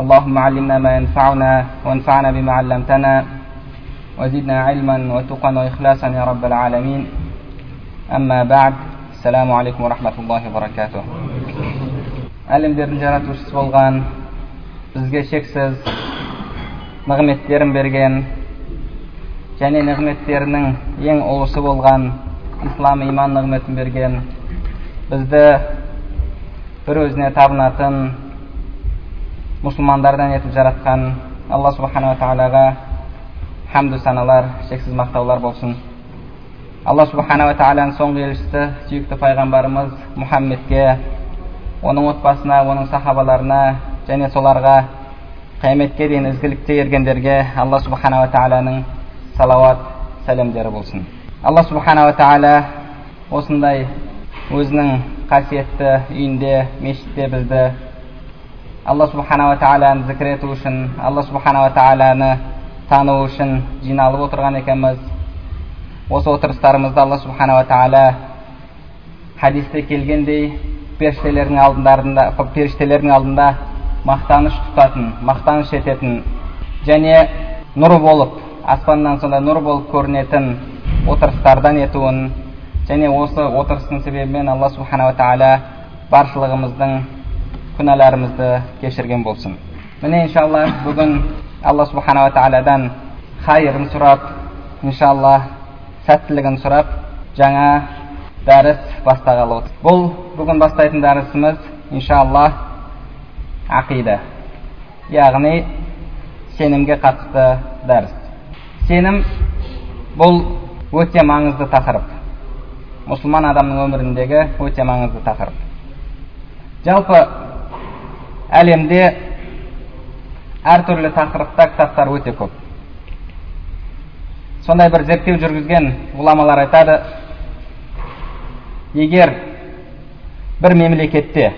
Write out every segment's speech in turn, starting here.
اللهم علمنا ما ينفعنا وانفعنا بما علمتنا وزدنا علما وتقا وإخلاصا يا رب العالمين أما بعد السلام عليكم ورحمة الله وبركاته әлемдердің жаратушысы болған бізге шексіз нығметтерін берген және нығметтерінің ең ұлысы болған ислам иман нығметін берген бізді бір өзіне табынатын мұсылмандардан етіп жаратқан алла субханала тағалаға хамду саналар шексіз мақтаулар болсын. Алла субханала тағаланың соңғы елшісі сүйікті пайғамбарымыз мұхаммедке оның отбасына оның сахабаларына және соларға қияметке дейін ізгілікте ергендерге алла субханала тағаланың салауат сәлемдері болсын. Алла субханала тағала осындай өзінің қасиетті үйінде мешітте бізді алла субханала тағаланы зікір ету үшін алла субханала тағаланы тану үшін жиналып отырған екенбіз осы отырыстарымызда алла субханала тағала хадисте келгендей періштелердің алдындарында періштелердің алдында мақтаныш тұтатын мақтаныш ететін және нұр болып аспаннан сондай нұр болып көрінетін отырыстардан етуін және осы отырыстың себебімен алла субханала тағала баршылығымыздың күнәларымызды кешірген болсын міне иншалла бүгін алла субханала тағаладан хайырын сұрап иншалла сәттілігін сұрап жаңа дәріс бастағалы бұл бүгін бастайтын дәрісіміз иншалла ақида яғни сенімге қатысты дәріс сенім бұл өте маңызды тақырып мұсылман адамның өміріндегі өте маңызды тақырып жалпы әлемде әртүрлі тақырыпта кітаптар өте көп. Сондай бір зерттеу жүргізген ғұламалар айтады егер бір мемлекетте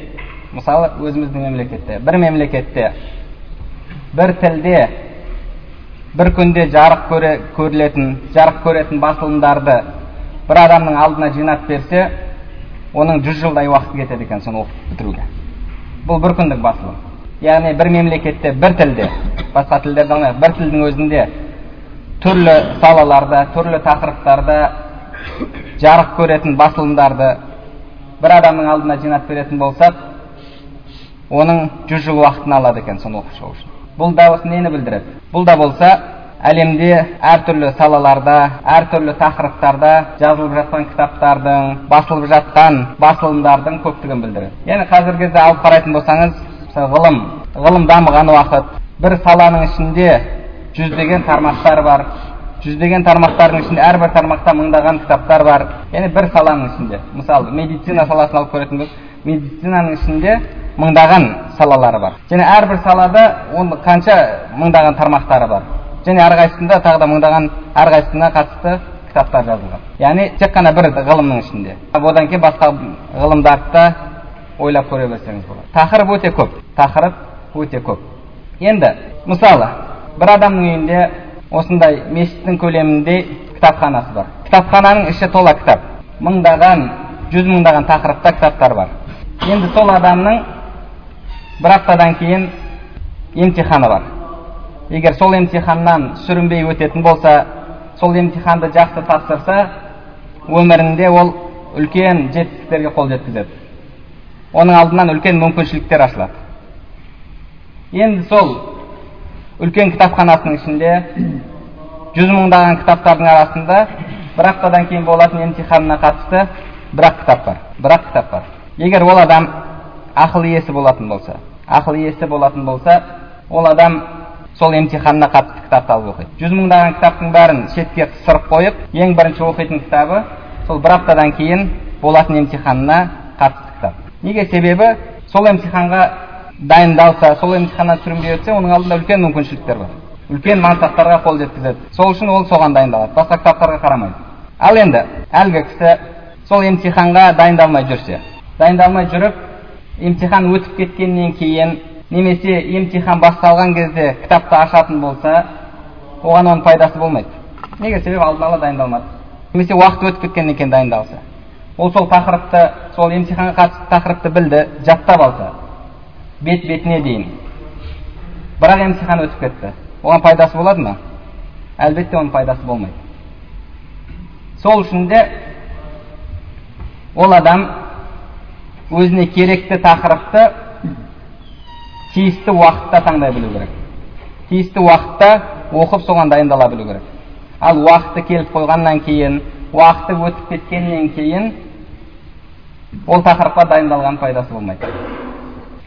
мысалы өзіміздің мемлекетте бір мемлекетте бір тілде бір күнде жарық көре, көрілетін жарық көретін басылымдарды бір адамның алдына жинап берсе оның жүз жылдай уақыт кетеді екен соны оқып бітіруге бұл бір күндік басылым яғни бір мемлекетте бір тілде басқа тілдерді алмайық бір тілдің өзінде түрлі салаларда түрлі тақырыптарда жарық көретін басылымдарды бір адамның алдына жинап беретін болсақ оның жүз жыл уақытын алады екен соны оқып шығу үшін бұл да нені білдіреді бұл да болса әлемде әртүрлі салаларда әртүрлі тақырыптарда жазылып жатқан кітаптардың басылып жатқан басылымдардың көптігін білдіреді. Яғни қазіргі кезде алып қарайтын болсаңыз ғылым ғылым дамыған уақыт. бір саланың ішінде жүздеген тармақтар бар. жүздеген тармақтардың ішінде әрбір тармақта мыңдаған кітаптар бар. Яғни бір саланың ішінде. Мысалы медицина саласын алып көретін болсақ медицинаның ішінде мыңдаған салалары бар. Және әрбір салада оның қанша мыңдаған тармақтары бар. Және әрқайсысында тағы да мыңдаған әрқайсысына қатысты кітаптар жазылған. Яғни тек қана бір ғылымның ішінде. Одан кейін басқа ғылымдарды да ойлап көре берсеңіз болады. Тақырып өте көп. Тақырып өте көп. Енді мысалы бір адамның үйінде осындай мешіттің көлеміндей кітапханасы бар. Кітапхананың іші тола кітап. Мыңдаған жүз мыңдаған тақырыпта кітаптар бар. Енді сол адамның бір аптадан кейін емтиханы бар. Егер сол емтиханнан сүрінбей өтетін болса сол емтиханды жақсы тапсырса өмірінде ол үлкен жетістіктерге қол жеткізеді. Оның алдынан үлкен мүмкіншіліктер ашылады. Енді сол үлкен кітапханасының ішінде жүз мыңдаған кітаптардың арасында бір аптадан кейін болатын емтиханына қатысты бір ақ кітап бар. Бір ақ кітап бар. Егер ол адам ақыл иесі болатын болса ақыл иесі болатын болса ол адам сол емтиханына қатысты кітапты алып оқиды. Жүз мыңдаған кітаптың бәрін шетке сырып қойып ең бірінші оқитын кітабы сол бір аптадан кейін болатын емтиханына қатысты кітап. Неге себебі? Сол емтиханға дайындалса сол емтиханнан сүрінбей өтсе оның алдында үлкен мүмкіншіліктер бар. Үлкен мансаптарға қол жеткізеді. Сол үшін ол соған дайындалады. Басқа кітаптарға қарамайды. Ал енді әлгі кісі сол емтиханға дайындалмай жүрсе дайындалмай жүріп емтихан өтіп кеткеннен кейін немесе емтихан басталған кезде кітапты ашатын болса оған оның пайдасы болмайды. Неге? Себебі алдын ала дайындалмады. Немесе уақыт өтіп кеткеннен кейін дайындалса. Ол сол тақырыпты сол емтиханға қатысты тақырыпты білді жаттап алса бет бетіне дейін. Бірақ емтихан өтіп кетті. Оған пайдасы болады ма? Әлбетте оның пайдасы болмайды. Сол үшін де ол адам өзіне керекті тақырыпты тиісті уақытта таңдай білу керек. Тиісті уақытта оқып соған дайындала білу керек. Ал уақыты келіп қойғаннан кейін уақыты өтіп кеткеннен кейін ол тақырыпқа дайындалған пайдасы болмайды.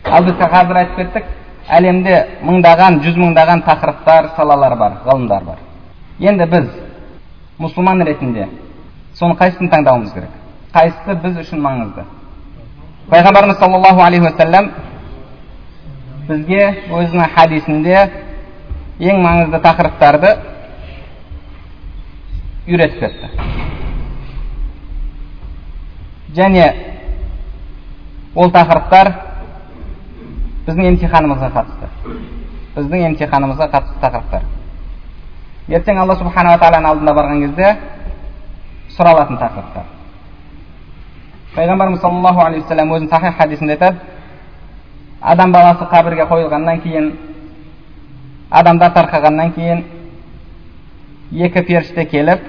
Ал біз қазір айтып кеттік әлемде мыңдаған жүз мыңдаған тақырыптар салалар бар ғылымдар бар. Енді біз мұсылман ретінде соны қайсысын таңдауымыз керек? Қайсысы біз үшін маңызды? Пайғамбарымыз саллаллаху алейхи уассалам бізге өзінің хадисінде ең маңызды тақырыптарды үйретіп кетті және ол тақырыптар біздің емтиханымызға қатысты біздің емтиханымызға қатысты тақырыптар ертең алла субханала тағаланың алдына барған кезде сұралатын тақырыптар пайғамбарымыз саллаллаху алейхи вассалам өзінің сахих хадисінде айтады адам баласы қабірге қойылғаннан кейін адамдар тарқағаннан кейін екі періште келіп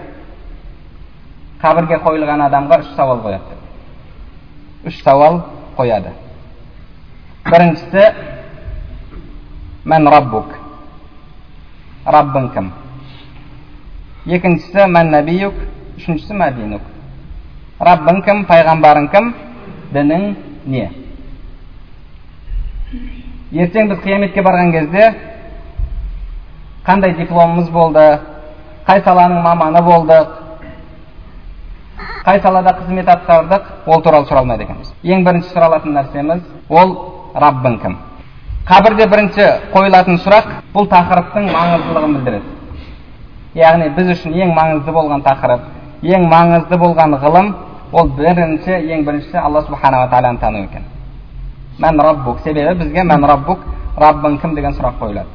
қабірге қойылған адамға үш сауал қояды үш сауал қояды біріншісі мән раббук раббың кім екіншісі мән нәбиюк үшіншісі мәдинук раббың кім пайғамбарың кім дінің не ертең біз қияметке барған кезде қандай дипломымыз болды қай саланың маманы болдық қай салада қызмет атқардық ол туралы сұралмайды екенбіз. Ең бірінші сұралатын нәрсеміз ол раббың кім? Қабірде бірінші қойылатын сұрақ бұл тақырыптың маңыздылығын білдіреді. Яғни біз үшін ең маңызды болған тақырып ең маңызды болған ғылым ол бірінші ең бірінші алла субханала тағаланы тану екен. Мән раббук себебі бізге мән раббук раббың кім деген сұрақ қойылады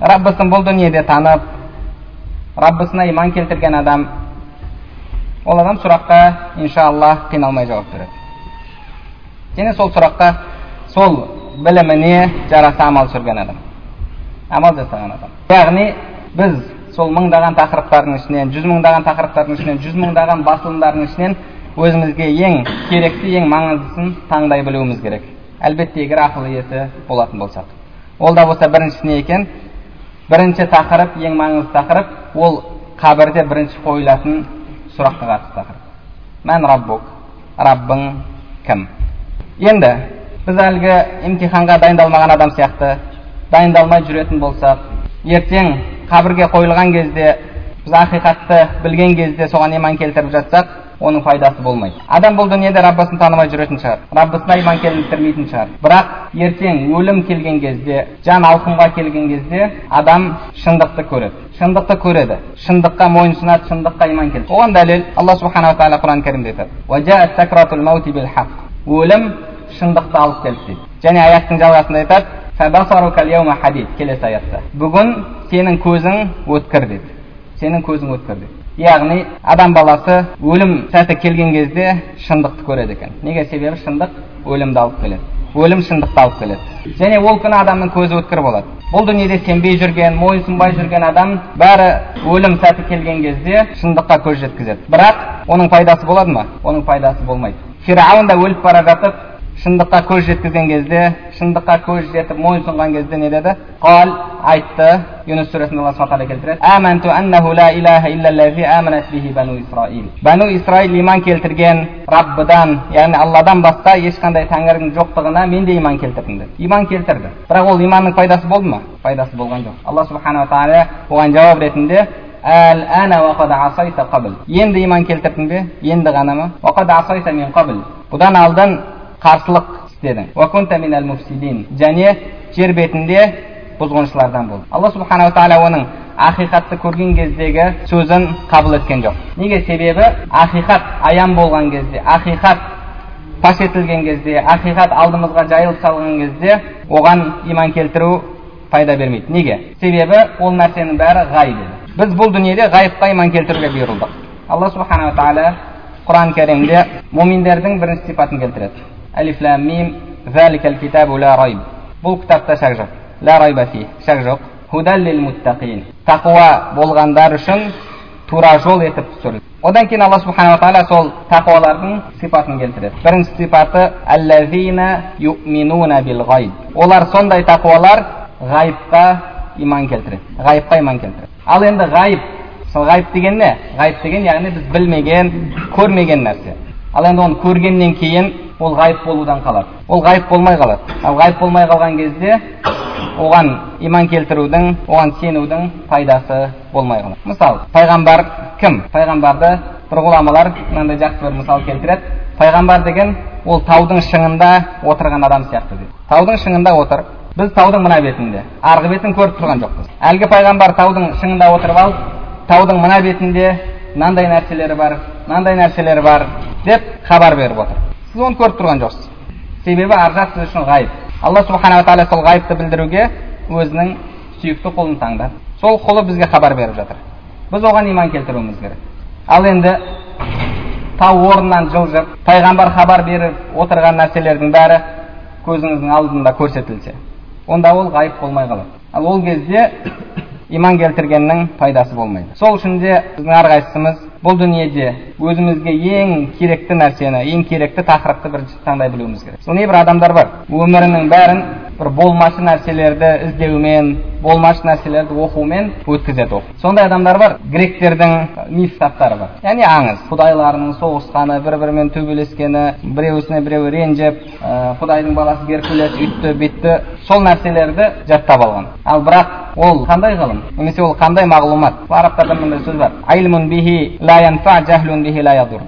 раббысын бұл дүниеде танып раббысына иман келтірген адам ол адам сұраққа иншалла қиналмай жауап береді және сол сұраққа сол біліміне жараса амал сүрген адам амал жасаған адам яғни біз сол мыңдаған тақырыптардың ішінен жүз мыңдаған тақырыптардың ішінен жүз мыңдаған басылымдардың ішінен өзімізге ең керекті ең маңыздысын таңдай білуіміз керек әлбетте егер ақыл иесі болатын болсақ ол да болса біріншісі не екен бірінші тақырып ең маңызды тақырып ол қабірде бірінші қойылатын сұраққа қатысты тақырып мән раббук раббың кім енді біз әлгі емтиханға дайындалмаған адам сияқты дайындалмай жүретін болсақ ертең қабірге қойылған кезде біз ақиқатты білген кезде соған иман келтіріп жатсақ оның пайдасы болмайды. Адам бұл дүниеде раббысын танымай жүретін шығар. Раббысына иман келтірмейтін шығар. Бірақ ертең өлім келген кезде жан алқымға келген кезде адам шындықты көреді. Шындықты көреді. Шындыққа мойынсынады шындыққа иман келтіреді оған дәлел алла субханала тағала құран кәрімде айтады. Өлім шындықты алып келді дейді. Және аяттың жалғасында айтады. Келесі аятта. Бүгін сенің көзің өткір деді сенің көзің өткір деді яғни адам баласы өлім сәті келген кезде шындықты көреді екен. Неге? Себебі шындық өлімді алып келеді. Өлім шындықты алып келеді. Және ол күні адамның көзі өткір болады. Бұл дүниеде сенбей жүрген мойынсұнбай жүрген адам бәрі өлім сәті келген кезде шындыққа көз жеткізеді. Бірақ оның пайдасы болады ма? Оның пайдасы болмайды. Фирауын да өліп бара жатып шындыққа көз жеткізген кезде шындыққа көз жетіп мойынсұнған кезде не деді? Қал айтты юнус сүресінде алла тағала келтіреді. Исраил иман келтірген раббыдан яғни алладан басқа ешқандай тәңірдің жоқтығына мен де иман келтірдім деді иман келтірді. Бірақ ол иманның пайдасы болды ма? Пайдасы болған жоқ. Алла субханала тағала оған жауап ретінде енді иман келтірдің бе? Енді ғана ма? Бұдан алдын қарсылық істедің және жер бетінде бұзғыншылардан бол алла субханала тағала оның ақиқатты көрген кездегі сөзін қабыл еткен жоқ неге себебі ақиқат аян болған кезде ақиқат паш етілген кезде ақиқат алдымызға жайылып салған кезде оған иман келтіру пайда бермейді неге себебі ол нәрсенің бәрі ғайып еді біз бұл дүниеде ғайыпқа иман келтіруге бұйырылдық алла субханала тағала құран кәрімде муминдердің бірінші сипатын келтіреді алиф мим бұл кітапта шак жоқ. Ла райба фи шак жоқ. Муттақин тақуа болғандар үшін тура жол етіп түсірді одан кейін алла субханала тағала сол тақуалардың сипатын келтіреді бірінші сипаты олар сондай тақуалар ғайыпқа иман келтіреді ғайыпқа иман келтіреді ал енді ғайып мысалы ғайып деген не ғайып деген яғни біз білмеген көрмеген нәрсе ал енді оны көргеннен кейін ол ғайып болудан қалады. Ол ғайып болмай қалады. Ал ғайып болмай қалған кезде оған иман келтірудің оған сенудің пайдасы болмай қалады. Мысалы пайғамбар кім? Пайғамбарды бір ғұламалар мынандай жақсы бір мысал келтіреді. Пайғамбар деген ол таудың шыңында отырған адам сияқты дейді. Таудың шыңында отыр. Біз таудың мына бетінде арғы бетін көріп тұрған жоқпыз. Әлгі пайғамбар таудың шыңында отырып алып таудың мына бетінде мынандай нәрселері бар мынандай нәрселері бар деп хабар беріп отыр. Сіз оны көріп тұрған жоқсыз. Себебі ар жақ сіз үшін ғайып. Алла субханала тағала сол ғайыпты білдіруге өзінің сүйікті құлын таңдады сол құлы бізге хабар беріп жатыр. Біз оған иман келтіруіміз керек. Ал енді тау орнынан жылжып пайғамбар хабар беріп отырған нәрселердің бәрі көзіңіздің алдында көрсетілсе онда ол ғайып болмай қалады. Ал ол кезде иман келтіргеннің пайдасы болмайды. Сол үшін де біздің әрқайсымыз бұл дүниеде өзімізге ең керекті нәрсені ең керекті тақырыпты бірінші таңдай білуіміз керек. Сол небір адамдар бар. Өмірінің бәрін бір болмашы нәрселерді іздеумен болмашы нәрселерді оқумен өткізеді оқу сондай адамдар бар. Гректердің миф кітаптары бар. Яғни аңыз. Құдайларының соғысқаны бір бірімен төбелескені біреуісіне біреуі ренжіп ә, құдайдың баласы геркулес үйтті бүйтті сол нәрселерді жаттап алған. Ал бірақ ол қандай ғылым? Немесе ол қандай мағлұмат арабтарда мындай сөз бар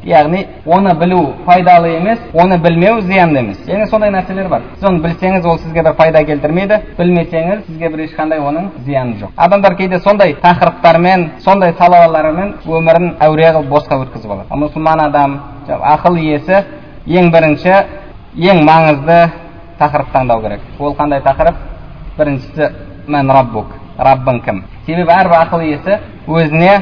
яғни оны білу пайдалы емес оны білмеу зиянды емес яғни сондай нәрселер бар сіз оны білсеңіз ол сізге бір пайда келтірмейді білмесеңіз сізге бір ешқандай оның зияны жоқ адамдар кейде сондай тақырыптармен сондай салалармен өмірін әуре қылып босқа өткізіп алады ал мұсылман адам ақыл иесі ең бірінші ең маңызды тақырып таңдау керек ол қандай тақырып біріншісі мән раббук раббың кім себебі әрбір ақыл иесі өзіне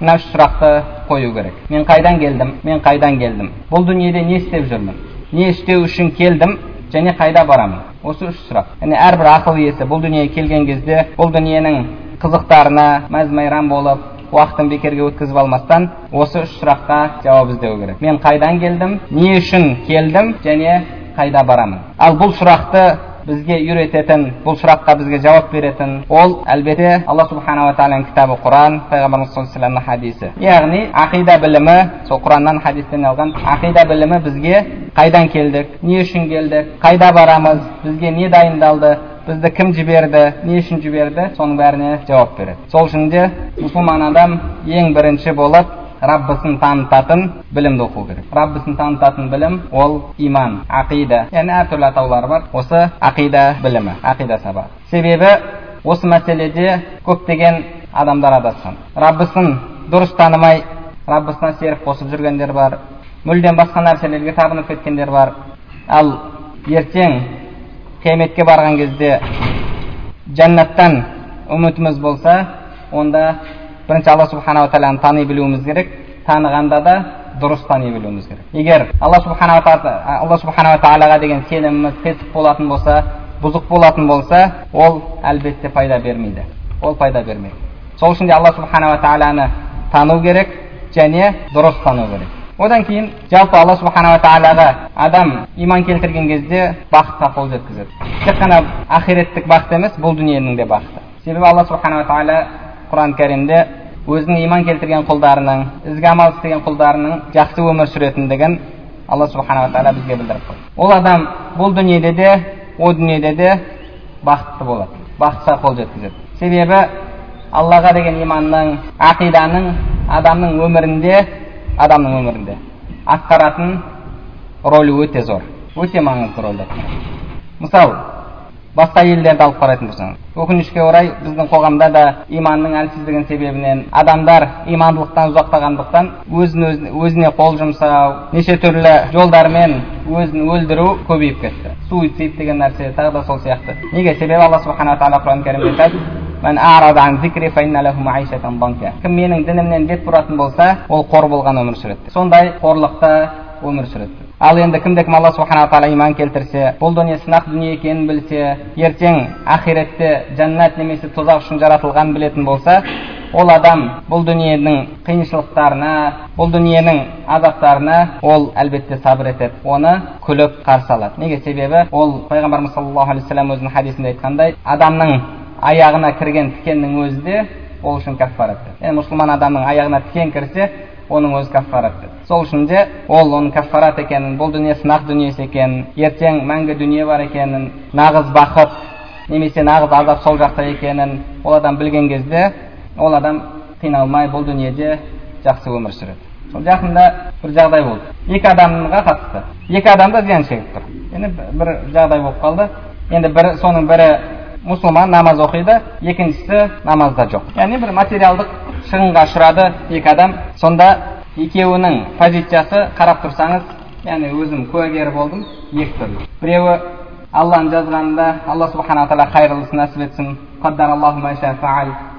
мына үш сұрақты қою керек мен қайдан келдім мен қайдан келдім бұл дүниеде не істеп жүрмін не істеу үшін келдім және қайда барамын осы үш сұрақ яғни әрбір ақыл иесі бұл дүниеге келген кезде бұл дүниенің қызықтарына мәз майрам болып уақытын бекерге өткізіп алмастан осы үш сұраққа жауап іздеу керек мен қайдан келдім не үшін келдім және қайда барамын ал бұл сұрақты бізге үйрететін бұл сұраққа бізге жауап беретін ол әлбетте алла субханала тағаланың кітабы құран пайғамбарымыз саллаллаху алейhi хадисі яғни ақида білімі сол құраннан хадистен алған ақида білімі бізге қайдан келдік не үшін келдік қайда барамыз бізге не дайындалды бізді кім жіберді не үшін жіберді соның бәріне жауап береді сол үшін де мұсылман адам ең бірінші болып раббысын танытатын білімді оқу керек раббысын танытатын білім ол иман ақида яғни әртүрлі атаулары бар осы ақида білімі ақида сабағы себебі осы мәселеде көптеген адамдар адасқан раббысын дұрыс танымай раббысына серік қосып жүргендер бар мүлдем басқа нәрселерге табынып кеткендер бар ал ертең қияметке барған кезде жәннаттан үмітіміз болса онда бірінші алла субханала тағаланы тани білуіміз керек танығанда да дұрыс тани білуіміз керек егер алла субханала алла субханала тағалаға деген сеніміміз қисық болатын болса бұзық болатын болса ол әлбетте пайда бермейді ол пайда бермейді сол үшін де алла субханала тағаланы тану керек және дұрыс тану керек одан кейін жалпы алла субханала тағалаға адам иман келтірген кезде бақытқа қол жеткізеді тек қана ақиреттік бақыт емес бұл дүниенің де бақыты себебі алла субханала тағала құран кәрімде өзінің иман келтірген құлдарының ізгі амал істеген құлдарының жақсы өмір сүретіндігін алла субханала тағала бізге білдіріп қойды ол адам бұл дүниеде де о дүниеде де бақытты болады бақытқа қол жеткізеді себебі аллаға деген иманның ақиданың адамның өмірінде адамның өмірінде атқаратын рөлі өте зор өте маңызды атқарады. Мысалы басқа елдерді алып қарайтын болсаңыз өкінішке орай біздің қоғамда да иманның әлсіздігінің себебінен адамдар имандылықтан ұзақтағандықтан өзін өзіне, өзіне қол жұмсау неше түрлі жолдармен өзін өлдіру көбейіп кетті. Суицид деген нәрсе тағы да сол сияқты. Неге? Себебі алла субханала тағала құран кәрімде айтады кім менің дінімнен бет бұратын болса ол қор болған өмір сүреді. Сондай қорлықта өмір сүреді. Ал енді кімде кім алла субханала тағала иман келтірсе бұл дүние сынақ дүние екенін білсе ертең ақиретте жәннат немесе тозақ үшін жаратылғанын білетін болса ол адам бұл дүниенің қиыншылықтарына бұл дүниенің азаптарына ол әлбетте сабыр етеді. Оны күліп қарсы алады. Неге себебі? Ол пайғамбарымыз саллаллаху алейхи вассалам өзінің хадисінде айтқандай адамның аяғына кірген тікеннің өзі де ол үшін кәффарат яғни мұсылман адамның аяғына тікен кірсе оның өзі каффарат деді сол үшін де ол оның каффарат екенін бұл дүние сынақ дүниесі екенін ертең мәңгі дүние бар екенін нағыз бақыт немесе нағыз азап сол жақта екенін ол адам білген кезде ол адам қиналмай бұл дүниеде жақсы өмір сүреді сол жақында бір жағдай болды екі адамға қатысты екі адам да зиян шегіп тұр енді бір жағдай болып қалды енді бір соның бірі мұсылман намаз оқиды екіншісі намазда жоқ яғни бір материалдық шығынға ұшырады екі адам сонда екеуінің позициясы қарап тұрсаңыз яғни өзім куәгері болдым екі түрлі біреуі алланың жазғанында алла субханала тағала қайырлысын нәсіп етсін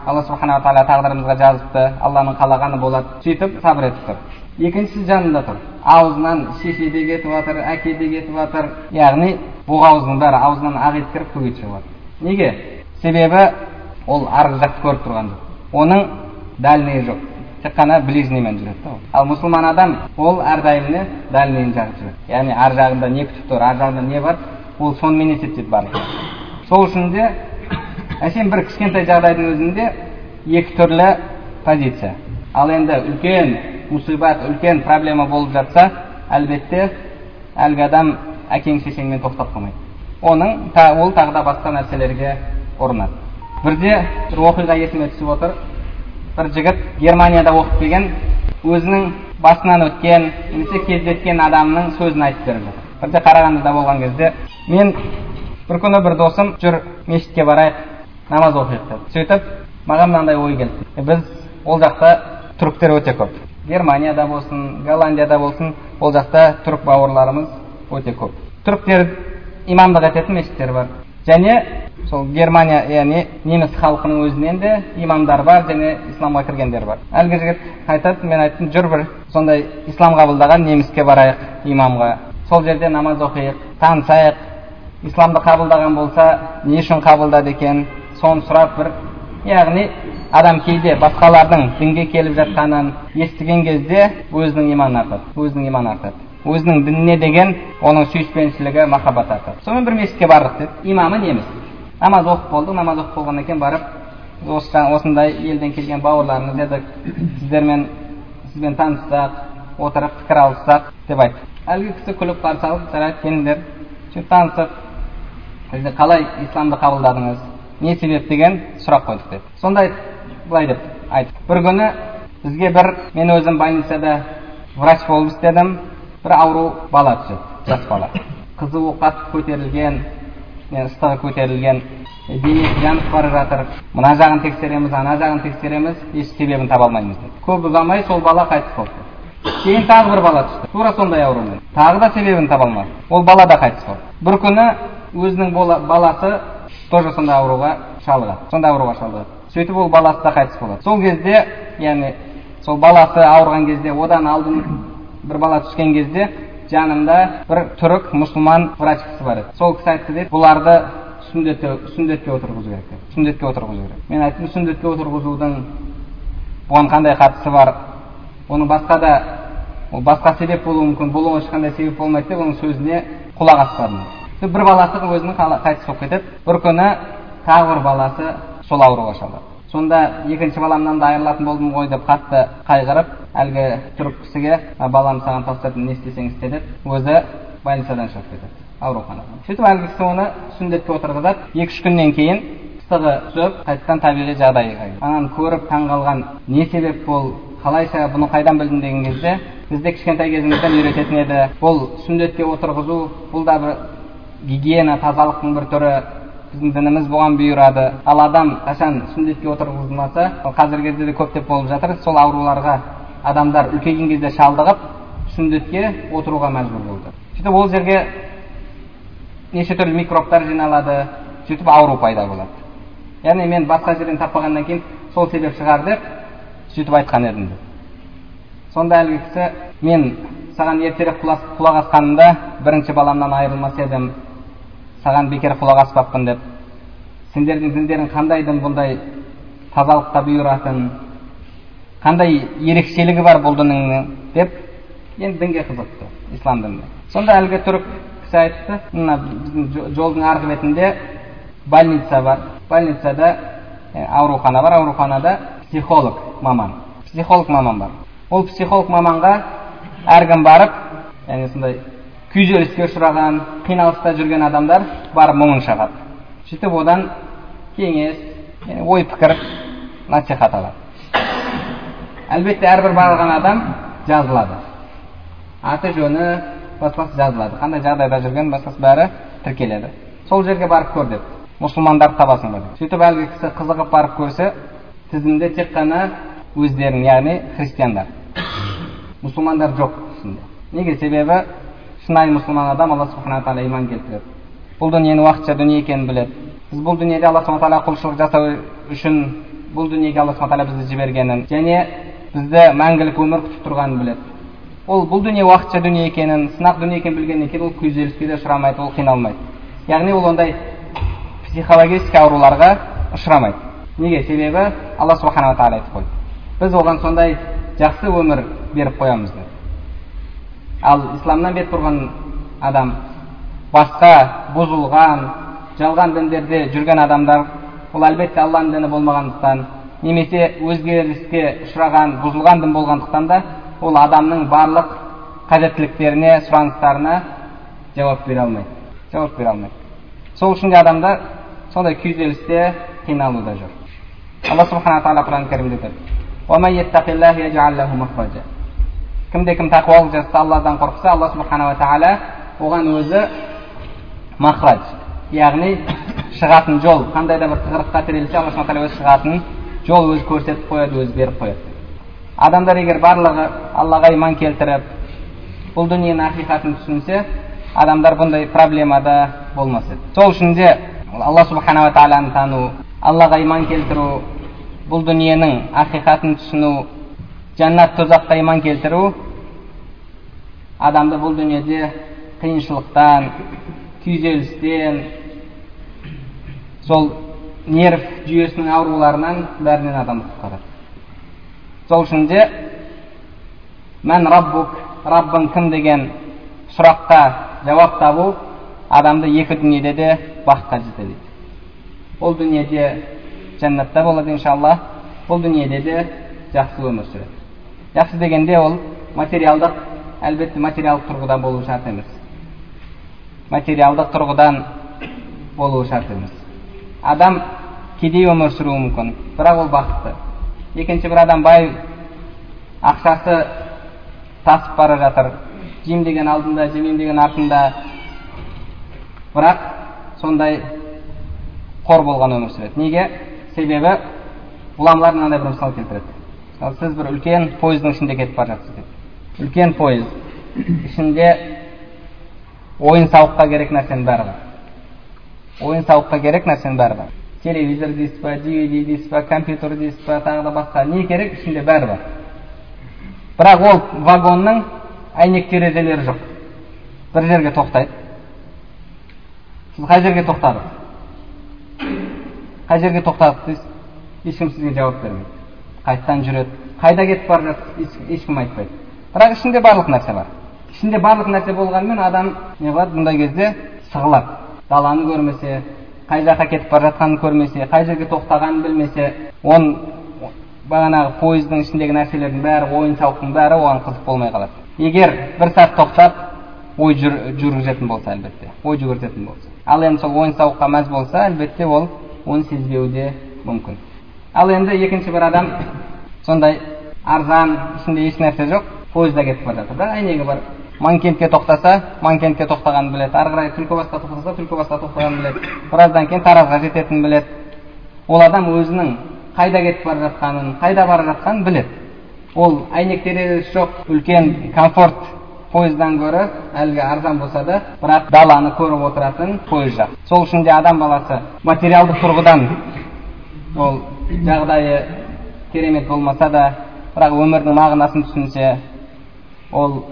алла субханала тағала тағдырымызға жазыпты алланың қалағаны болады сөйтіп сабыр етіп тұр екіншісі жанында тұр аузынан шеше де кетіп жатыр әке де кетіп жатыр яғни бұғы аузының бәрі аузынан ақ ет кіріп көк шығып жатыр неге? Себебі ол арғы жақты көріп тұрған жоқ. Оның дальный жоқ. Тек қана ближныймен жүреді да ал мұсылман адам ол әрдайым не дальныйын жағып жүреді. Яғни ар жағында не күтіп тұр ар жағында не бар ол сонымен есептейді барлық сол үшін де әшейін бір кішкентай жағдайдың өзінде екі түрлі позиция. Ал енді үлкен мұсибат үлкен проблема болып жатса әлбетте әлгі адам әкең шешеңмен тоқтап қалмайды. Оның ол тағы да басқа нәрселерге ұрынады бірде бір оқиға есіме түсіп отыр. Бір жігіт германияда оқып келген өзінің басынан өткен немесе кездескен адамның сөзін айтып беріп жатыр бірде қарағандыда болған кезде мен бір күні бір досым жүр мешітке барайық намаз оқиық деді сөйтіп маған мынандай ой келді. Біз ол жақта түріктер өте көп. Германияда болсын голландияда болсын ол жақта түрік бауырларымыз өте көп. Түріктер имамдық ететін мешіттер бар. Және сол германия яғни неміс халқының өзінен де имамдар бар және исламға кіргендер бар. Әлгі жігіт айтады мен айттым жүр бір сондай ислам қабылдаған неміске барайық имамға. Сол жерде намаз оқиық танысайық. Исламды қабылдаған болса не үшін қабылдады екен? Соны сұрап бір яғни адам кейде басқалардың дінге келіп жатқанын естіген кезде өзінің иманы артады өзінің иманы артады. Өзінің дініне деген оның сүйіспеншілігі махаббат артады сонымен бір мешітке бардық деді имамы неміс намаз оқып болдық намаз оқып болғаннан кейін барып осы осындай елден келген бауырларымыз дедік сіздермен сізбен таныссақ отырып пікір алыссақ деп айтты әлгі кісі күліп қарсы алып жарайды келіңдер сөйтіп танысып сіз қалай исламды қабылдадыңыз не себеп деген сұрақ қойдық деді сонда былай деп айтты бір күні бізге бір мен өзім больницада врач болып істедім бір ауру бала түседі жас бала қызуы қатты көтерілген ыстығы көтерілген денесі жанып бара жатыр мына жағын тексереміз ана жағын тексереміз еш себебін таба алмаймыз деді көп ұзамай сол бала қайтыс болды кейін тағы бір бала түсті тура сондай аурумен тағы да себебін таба алмады ол бала да қайтыс болды бір күні өзінің баласы тоже сондай ауруға шалдығады сондай ауруға шалдығады сөйтіп ол баласы да қайтыс болады сол кезде яғни сол баласы ауырған кезде одан алдын бір бала түскен кезде жанымда бір түрік мұсылман врач кісі бар еді сол кісі айтты дейді бұларды сүндетке сүндетке отырғызу керек деп сүндетке отырғызу керек мен айттым сүндетке отырғызудың бұған қандай қатысы бар? Оның басқа да ол басқа себеп болуы мүмкін бұл ешқандай себеп болмайды деп оның сөзіне құлақ аспадым. Бір баласы өзінің қайтыс болып кетеді. Бір күні тағы бір баласы сол ауруға шалдығады сонда екінші баламнан да айырылатын болдым ғой деп қатты қайғырып әлгі түрік кісіге баламды саған тастадым не істесең істе деп өзі больницадан шығып кетеді. Ауруханадан. Сөйтіп әлгі кісі оны сүндетке отырғызады екі үш күннен кейін ыстығы түсіп қайтадан табиғи жағдайға ананы көріп таңғалған не себеп бұл қалайша бұны қайдан білдің? деген кезде бізде кішкентай кезімізден үйрететін еді. Бұл сүндетке отырғызу бұл да бір гигиена тазалықтың бір түрі біздің дініміз бұған бұйырады ал адам қашан сүндетке отырғызылмаса қазіргі кезде де көптеп болып жатыр сол ауруларға адамдар үлкейген кезде шалдығып сүндетке отыруға мәжбүр болды сөйтіп ол жерге неше түрлі микробтар жиналады сөйтіп ауру пайда болады яғни мен басқа жерден таппағаннан кейін сол себеп шығар деп сөйтіп айтқан едім сонда әлгі кісі мен саған ертерек құлақ асқанымда бірінші баламнан айырылмас едім саған бекер құлақ аспаппын деп. Сендердің діндерің қандай дін бұндай тазалыққа бұйыратын қандай ерекшелігі бар бұл дініңнің деп енді дінге қызықты ислам дініне. Сонда әлгі түрік кісі айтты мына біздің жолдың арғы бетінде больница бар. Больницада аурухана бар. Ауруханада психолог маман. Психолог маман бар. Ол психолог маманға әркім барып яғни сондай күйзеліске ұшыраған қиналыста жүрген адамдар барып мұңын шағады сөйтіп одан кеңес ой пікір насихат алады әлбетте әрбір барған адам жазылады аты жөні басқасы жазылады қандай жағдайда жүрген басқасы бәрі тіркеледі сол жерге барып көр деп мұсылмандарды табасың ба сөйтіп әлгі кісі қызығып барып көрсе тізімде тек қана өздерін яғни христиандар мұсылмандар жоқ неге себебі шынайы мұсылман адам алла субхана тағала иман келтіреді. Бұл дүниенің уақытша дүние екенін біледі. Біз бұл дүниеде алла субхана тағала құлшылық жасау үшін бұл дүниеге алла субхана тағала бізді жібергенін және бізді мәңгілік өмір күтіп тұрғанын біледі. Ол бұл дүние уақытша дүние екенін сынақ дүние екенін білгеннен кейін ол күйзеліске де ұшырамайды ол қиналмайды. Яғни ол ондай психологический ауруларға ұшырамайды. Неге? Себебі алла субханала тағала айтып қойды. Біз оған сондай жақсы өмір беріп қоямыз деп. Ал исламнан бет бұрған адам басқа бұзылған жалған діндерде жүрген адамдар ол әлбетте алланың діні болмағандықтан немесе өзгеріске ұшыраған бұзылған дін болғандықтан да ол адамның барлық қажеттіліктеріне сұраныстарына жауап бере алмайды жауап бере алмайды. Сол үшін де адамдар сондай күйзелісте қиналуда жүр алла субхана тағала құран кәрімде айтады кімде кім тақуалық жасаса алладан қорықса алла субханала тағала оған өзі махрадж яғни шығатын жол қандай да бір тығырыққа тірелсе алла субхана өзі шығатын жол өзі көрсетіп қояды өзі беріп қояды адамдар егер барлығы аллаға иман келтіріп бұл дүниенің ақиқатын түсінсе адамдар бұндай проблемада болмас еді сол үшін де алла субханала тағаланы тану аллаға иман келтіру бұл дүниенің ақиқатын түсіну жәннат тозаққа иман келтіру адамды бұл дүниеде қиыншылықтан күйзелістен сол нерв жүйесінің ауруларынан бәрінен адамды құтқарады сол үшін де мән раббук раббың кім деген сұраққа жауап табу адамды екі дүниеде де бақытқа жетеді дейді ол дүниеде жәннатта болады иншалла бұл дүниеде де жақсы өмір сүреді жақсы дегенде ол материалдық әлбетте материалдық тұрғыдан болу шарт емес материалдық тұрғыдан болуы шарт емес адам кедей өмір сүруі мүмкін бірақ ол бақытты екінші бір адам бай ақшасы тасып бара жатыр жеймін деген алдында жемеймін деген артында бірақ сондай қор болған өмір сүреді неге себебі ғұламалар мынандай бір мысал келтіреді ал сіз бір үлкен пойыздың ішінде кетіп бара жатсыз деп. Үлкен пойыз. Ішінде ойын сауыққа керек нәрсенің бәрі бар ойын сауыққа керек нәрсенің бәрі бар телевизор дейсіз ба dvd дейсіз ба компьютер дейсіз ба тағы да басқа не керек ішінде бәрі бар. Бірақ ол вагонның әйнек терезелері жоқ. Бір жерге тоқтайды. Сіз қай жерге тоқтадық қай жерге тоқтадық дейсіз ешкім сізге жауап бермейді. Қайтадан жүреді қайда кетіп бара жатыр ешкім айтпайды бірақ ішінде барлық нәрсе бар ішінде барлық нәрсе болғанымен адам не қылады бұндай кезде сығылады даланы көрмесе қай жаққа кетіп бара жатқанын көрмесе қай жерге тоқтағанын білмесе он бағанағы пойыздың ішіндегі нәрселердің бәрі ойын сауықтың бәрі оған қызық болмай қалады егер бір сәт тоқтап ой жүргізетін болса әлбетте ой жүгіртетін болса ал енді сол ойын сауыққа мәз болса әлбетте ол оны сезбеуі де мүмкін ал енді екінші бір адам сондай арзан ішінде еш нәрсе жоқ пойызда кетіп бара жатыр бірақ әйнегі бар манкентке тоқтаса манкентке тоқтағанын біледі ары қарай түлкібасқа тоқтаса түлкібасқа тоқтағанын біледі біраздан кейін таразға жететінін біледі ол адам өзінің қайда кетіп бара жатқанын қайда бара жатқанын біледі. Ол әйнек терезесі жоқ үлкен комфорт пойыздан гөрі әлгі арзан болса да бірақ даланы көріп отыратын пойыз жақсы сол үшін де адам баласы материалдық тұрғыдан ол жағдайы керемет болмаса да бірақ өмірдің мағынасын түсінсе ол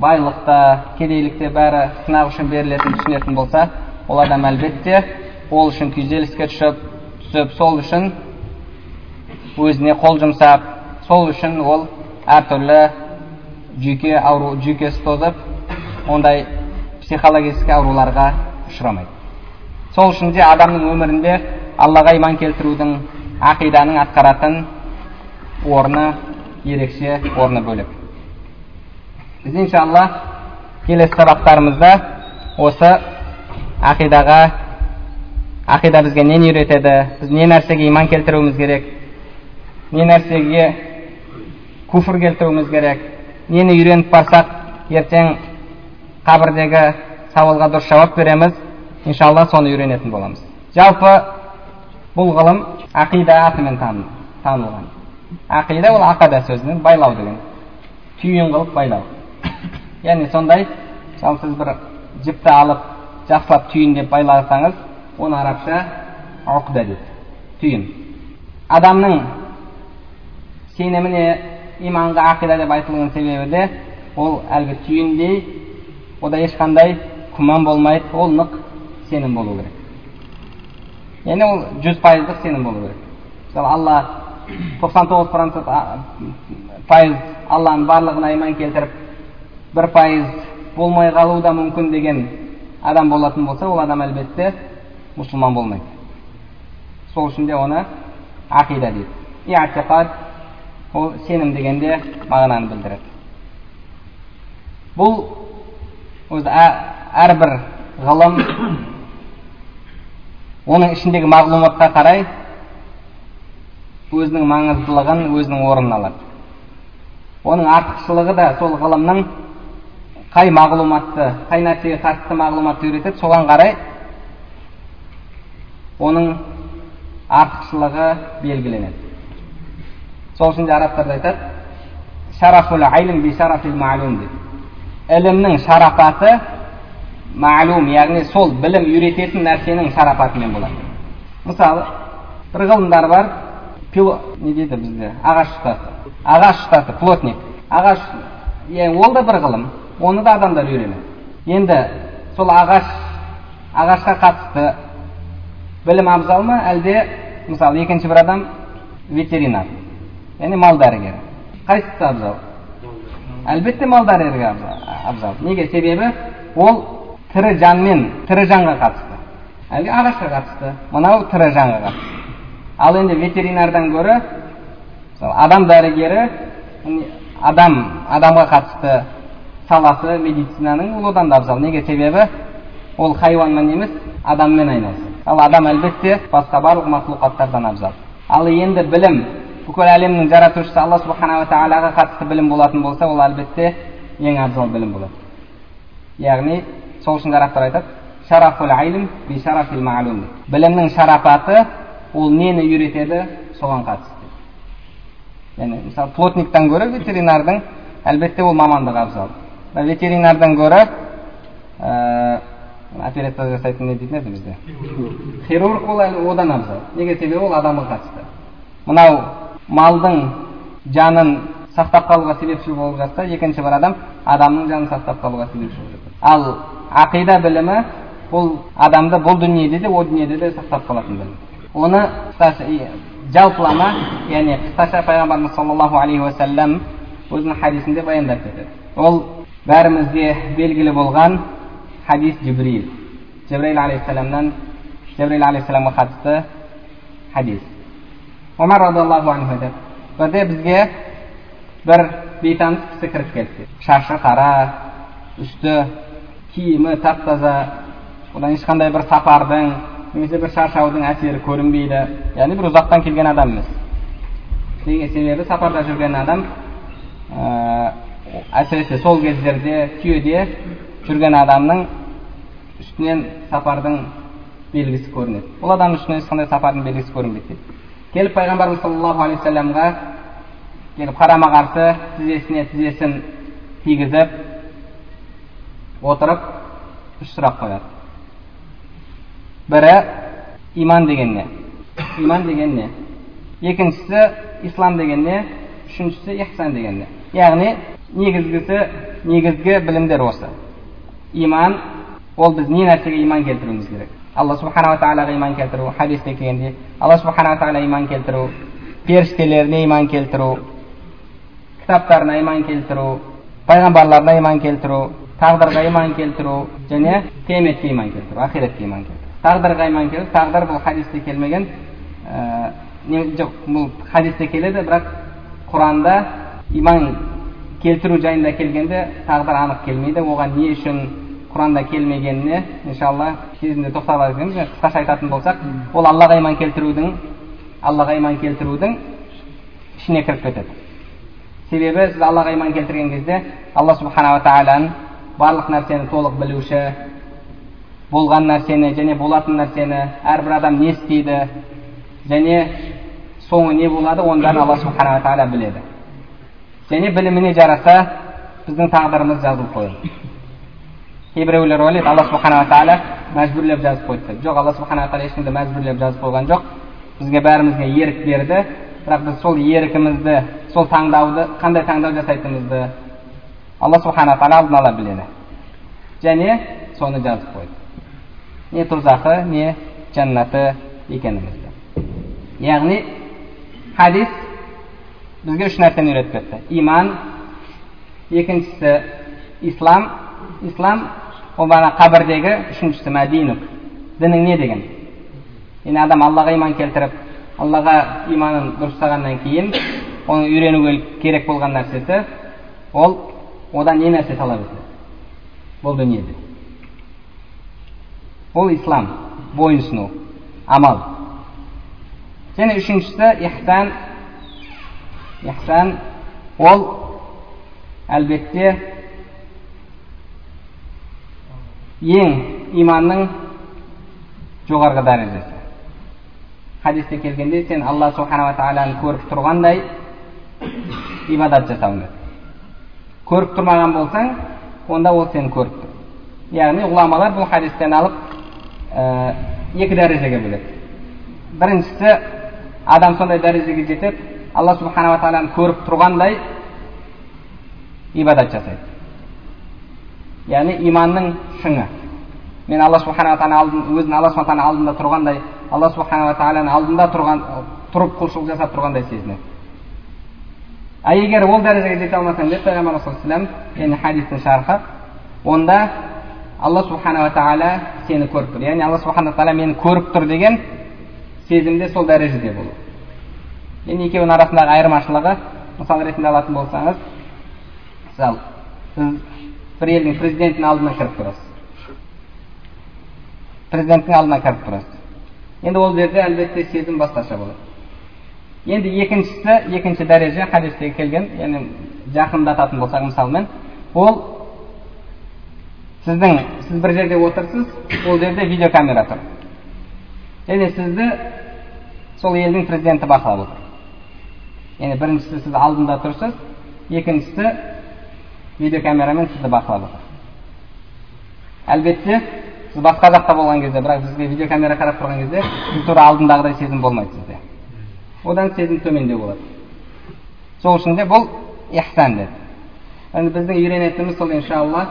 байлықта кедейлікте бәрі сынақ үшін берілетінін түсінетін болса ол адам әлбетте ол үшін күйзеліске түсіп түсіп сол үшін өзіне қол жұмсап сол үшін ол әртүрлі жүйке ауру жүйкесі тозып ондай психологический ауруларға ұшырамайды. Сол үшін де адамның өмірінде аллаға иман келтірудің ақиданың атқаратын орны ерекше орны бөлек біз иншалла келесі сабақтарымызда осы ақидаға ақида бізге нені үйретеді біз не нәрсеге иман келтіруіміз керек не нәрсеге куфр келтіруіміз керек нені үйреніп барсақ ертең қабірдегі сауалға дұрыс жауап береміз иншалла соны үйренетін боламыз жалпы бұл ғылым ақида атымен танылған. Ақида ол ақада сөзінен байлау деген. Түйін қылып байлау. Яғни сондай мысалы сіз бір жіпті алып жақсылап түйіндеп байласаңыз оны арабша ұқда дейді. Түйін. Адамның сеніміне иманға ақида деп айтылуының себебі де ол әлгі түйіндей ода ешқандай күмән болмайды ол нық сенім болу керек. Яғни ол жүз пайыздық сенім болу керек мысалы алла тоқсан тоғыз пайыз алланың барлығына иман келтіріп бір пайыз болмай қалуы да мүмкін деген адам болатын болса ол адам әлбетте мұсылман болмайды сол үшін де оны ақида дейді иатиқад ол сенім дегенде мағынаны білдіреді бұл өзі әрбір ғылым оның ішіндегі мағлұматқа қарай өзінің маңыздылығын өзінің орнын алады. Оның артықшылығы да сол ғылымның қай мағлұматты қай нәрсеге қатысты мағлұматты үйретеді соған қарай оның артықшылығы белгіленеді. Сол үшін де арабтарда айтады шарафул айлм деп. Ілімнің шарапаты мәлум яғни сол білім үйрететін нәрсенің шарапатымен болады мысалы бір ғылымдар бар пило не дейді бізде ағаш ұстасы ағаш ұстасы плотник ағаш ол да бір ғылым оны да адамдар үйренеді енді сол ағаш ағашқа қатысты білім абзал ма әлде мысалы екінші бір адам ветеринар яғни мал дәрігері қайсысы абзал әлбетте мал дәрігері абзал неге себебі ол тірі жанмен тірі жанға қатысты. Әлгі ағашқа қатысты. Мынау тірі жанға қатысты. Ал енді ветеринардан гөрі мысалы адам дәрігері адам адамға қатысты саласы медицинаның ол одан да абзал неге себебі? Ол хайуанмен емес адаммен айналысады. Ал адам әлбетте басқа барлық мақлұқаттардан абзал. Ал енді білім. Бүкіл әлемнің жаратушысы алла субханала тағалаға қатысты білім болатын болса ол әлбетте ең абзал білім болады. Яғни сол үшін арабтар айтады білімнің шарапаты ол нені үйретеді соған қатысты. Яғни мысалы плотниктан гөрі ветеринардың әлбетте ол мамандығы абзал. Ветеринардан гөрі ә, операция жасайтын не дейтін еді бізде? Хирург ол одан абзал. Неге себебі ол адамға қатысты. Мынау малдың жанын сақтап қалуға себепші болып жатса екінші бір адам адамның жанын сақтап қалуға себепші болып жатыр. Ал ақида білімі бұл адамды бұл дүниеде де о дүниеде де сақтап қалатын білім оны жалпылама яғни қысқаша пайғамбарымыз саллаллаху алейхи уассалам өзінің хадисінде баяндап кетеді ол бәрімізге белгілі болған хадис жибрил жибраил алейхисаламнан жибраил алейхисаламға қатысты хадис омар радиаллаху анху айтады бірде бізге бір бейтаныс кісі кіріп келді шашы қара үсті киімі тап таза одан ешқандай бір сапардың немесе бір шаршаудың әсері көрінбейді яғни бір ұзақтан келген адам емес себебі сапарда жүрген адам ә, әсіресе сол кездерде түйеде жүрген адамның үстінен сапардың белгісі көрінеді бұл адамның үстінен ешқандай сапардың белгісі көрінбейді дейді келіп пайғамбарымыз саллаллаху алейхи вассаламға келіп қарама қарсы тізесіне тізесін тигізіп отырып үш сұрақ қояды бірі иман деген не иман деген не екіншісі ислам деген не үшіншісі ихсан деген не яғни негізгісі негізгі білімдер осы иман ол біз не нәрсеге иман келтіруіміз керек алла субханала тағалаға иман келтіру хадисте келгендей алла субханала тағала иман келтіру періштелеріне иман келтіру кітаптарына иман келтіру пайғамбарларына иман келтіру тағдырға иман келтіру және қияметке иман келтіру ақиретке иман келтіру тағдырға иман келтіру тағдыр бұл хадисте келмеген жоқ бұл хадисте келеді бірақ құранда иман келтіру жайында келгенде тағдыр анық келмейді оған не үшін құранда келмегеніне иншалла кезінде тоқталар екенбіз қысқаша айтатын болсақ ол аллаға иман келтірудің аллаға иман келтірудің ішіне кіріп кетеді себебі сіз аллаға иман келтірген кезде алла субханала тағаланың барлық нәрсені толық білуші болған нәрсені және болатын нәрсені әрбір адам не істейді және соңы не болады оның бәрін алла субханала тағала біледі. Және біліміне жараса біздің тағдырымыз жазылып қойылды кейбіреулер ойлайды алла субханала тағала мәжбүрлеп жазып қойды. Деп жоқ алла субханала тағала ешкімді мәжбүрлеп жазып қойған жоқ. Бізге бәрімізге ерік берді. Бірақ біз сол еркімізді сол таңдауды қандай таңдау жасайтынымызды алла субханала тағала алдын ала біледі және соны жазып қойды не тұзақы не жәннаты екенімізді яғни хадис бізге үш нәрсені үйретіп кетті иман екіншісі ислам ислам ол бағана қабірдегі үшіншісі мәдинук дінің не деген яғни адам аллаға иман келтіріп аллаға иманын дұрыстағаннан кейін оны үйренуге керек болған нәрсесі ол одан не нәрсе талап етіледі. Бұл дүниеде. Бұл ислам бойынсыну амал. Және үшіншісі ихсан. Ихсан ол әлбетте ең иманның жоғарғы дәрежесі. Хадисте келгенде сен алла субханала тағаланы көріп тұрғандай ибадат жасауың көріп тұрмаған болсаң онда ол сені көріп тұр яғни ғұламалар бұл хадистен алып ә, екі дәрежеге бөледі біріншісі адам сондай дәрежеге жетеді алла субханала тағаланы көріп тұрғандай ибадат жасайды яғни иманның шыңы мен алла субханала тағала алдын өзін алла субхана алдында тұрғандай алла субханала тағаланың алдында тұрған тұрып құлшылық жасап тұрғандай сезінеді а егер ол дәрежеге жете алмасаң деді пайғамбарымыз саллаллаху яғни хадистің шархы онда алла субханала тағала сені көріп тұр яғни алла субхана тағала мені көріп тұр деген сезімде сол дәрежеде болу енді екеуінің арасындағы айырмашылығы мысал ретінде алатын болсаңыз мысалы сіз бір елдің президентінің алдына кіріп тұрасыз президенттің алдына кіріп тұрасыз енді ол жерде әлбетте сезім басқаша болады енді екіншісі екінші дәреже хадисте келген яғни жақындататын болсақ мысалмен ол сіздің сіз бір жерде отырсыз ол жерде видеокамера тұр және сізді сол елдің президенті бақылап отыр яғни біріншісі сіз алдында тұрсыз екіншісі видеокамерамен сізді бақылап отыр әлбетте сіз басқа жақта болған кезде бірақ бізге видеокамера қарап тұрған кезде тура алдындағыдай сезім болмайды сізде одан сезім төмендеу болады. Сол үшін де бұл ихсан деді. Енді біздің үйренетініміз сол иншалла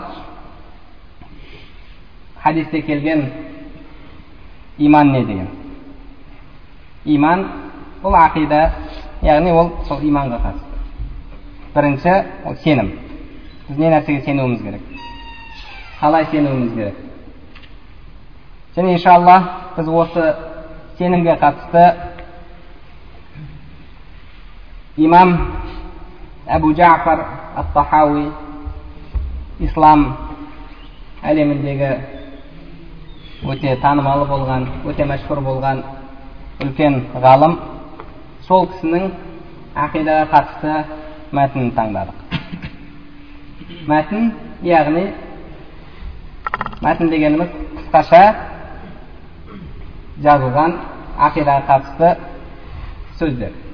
хадисте келген иман не деген? Иман бұл ақида яғни ол сол иманға қатысты. Бірінші ол сенім. Біз не нәрсеге сенуіміз керек? Қалай сенуіміз керек? Және иншалла біз осы сенімге қатысты имам әбу жафар ат тахауи ислам әлеміндегі өте танымалы болған өте мәшһүр болған үлкен ғалым сол кісінің ақидаға қатысты мәтінін таңдадық мәтін яғни мәтін дегеніміз қысқаша жазылған ақидаға қатысты сөздер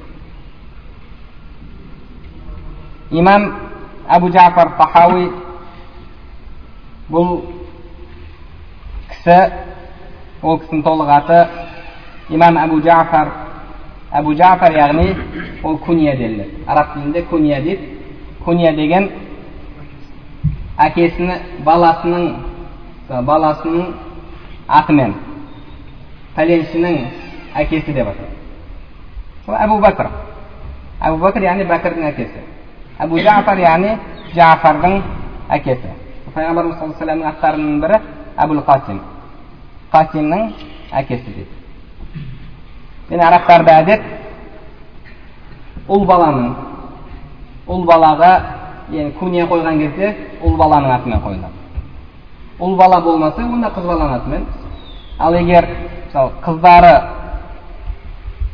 имам әбу жафар тахауи бұл кісі ол кісінің толық аты имам әбу жафар әбу жафар яғни ол куния делінеді араб тілінде куния дейді куния деген әкесіні баласының баласының атымен пәленшінің әкесі деп атады сол әбу бәкір әбу бәкір яғни бәкірдің әкесі әбу жафар яғни жафардың әкесі пайғамбарымыз саллаллаху алейhi аттарының бірі әбул қасим қасимнің әкесі дейді және арабтарда әдет ұл баланың ұл балаға яғни куния қойған кезде ұл баланың атымен қойылады ұл бала болмаса онда қыз баланың атымен ал егер мысалы қыздары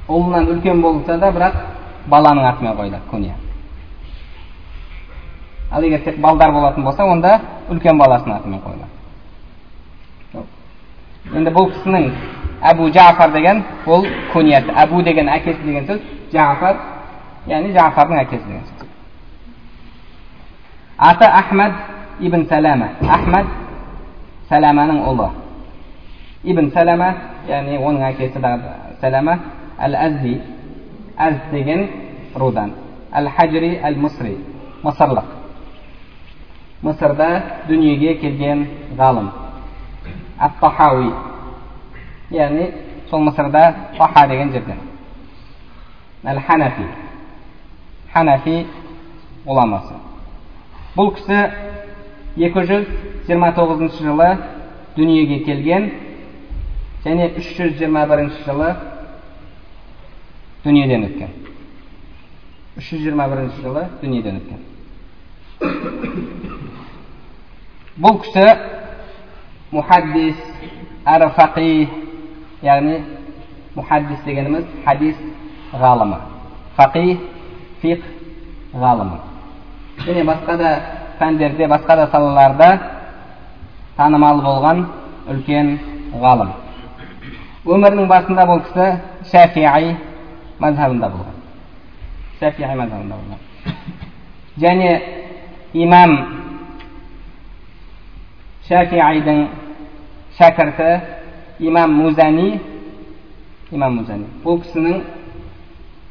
ұлынан үлкен болса да бірақ баланың атымен қойылады куния ал егер тек балдар болатын болса онда үлкен баласының атымен қойылады енді бұл кісінің әбу жафар деген ол кунияты әбу деген әкесі деген сөз жафар яғни жафардың әкесі деген сөз аты ахмад ибн сәләмә ахмад сәләмәнің ұлы ибн сәләмә яғни оның әкесі сәләмә әл әзди әз деген рудан әл хаджри әл мұсри мысырлық мысырда дүниеге келген ғалым ат тахауи яғни сол мысырда таха деген жерден әл ханафи ханафи ғұламасы бұл кісі 229 жылы дүниеге келген және 321 жылы дүниеден өткен 321 жылы дүниеден өткен бұл кісі мұхаддис әрі фақи яғни мұхаддис дегеніміз хадис ғалымы фақи фиқ ғалымы және басқа да пәндерде басқа да салаларда танымал болған үлкен ғалым өмірінің басында бұл кісі шафиғи мазхабында болған шафиғи мазхабында болған және имам шафиғидің шәкірті имам музани имам музани бұл кісінің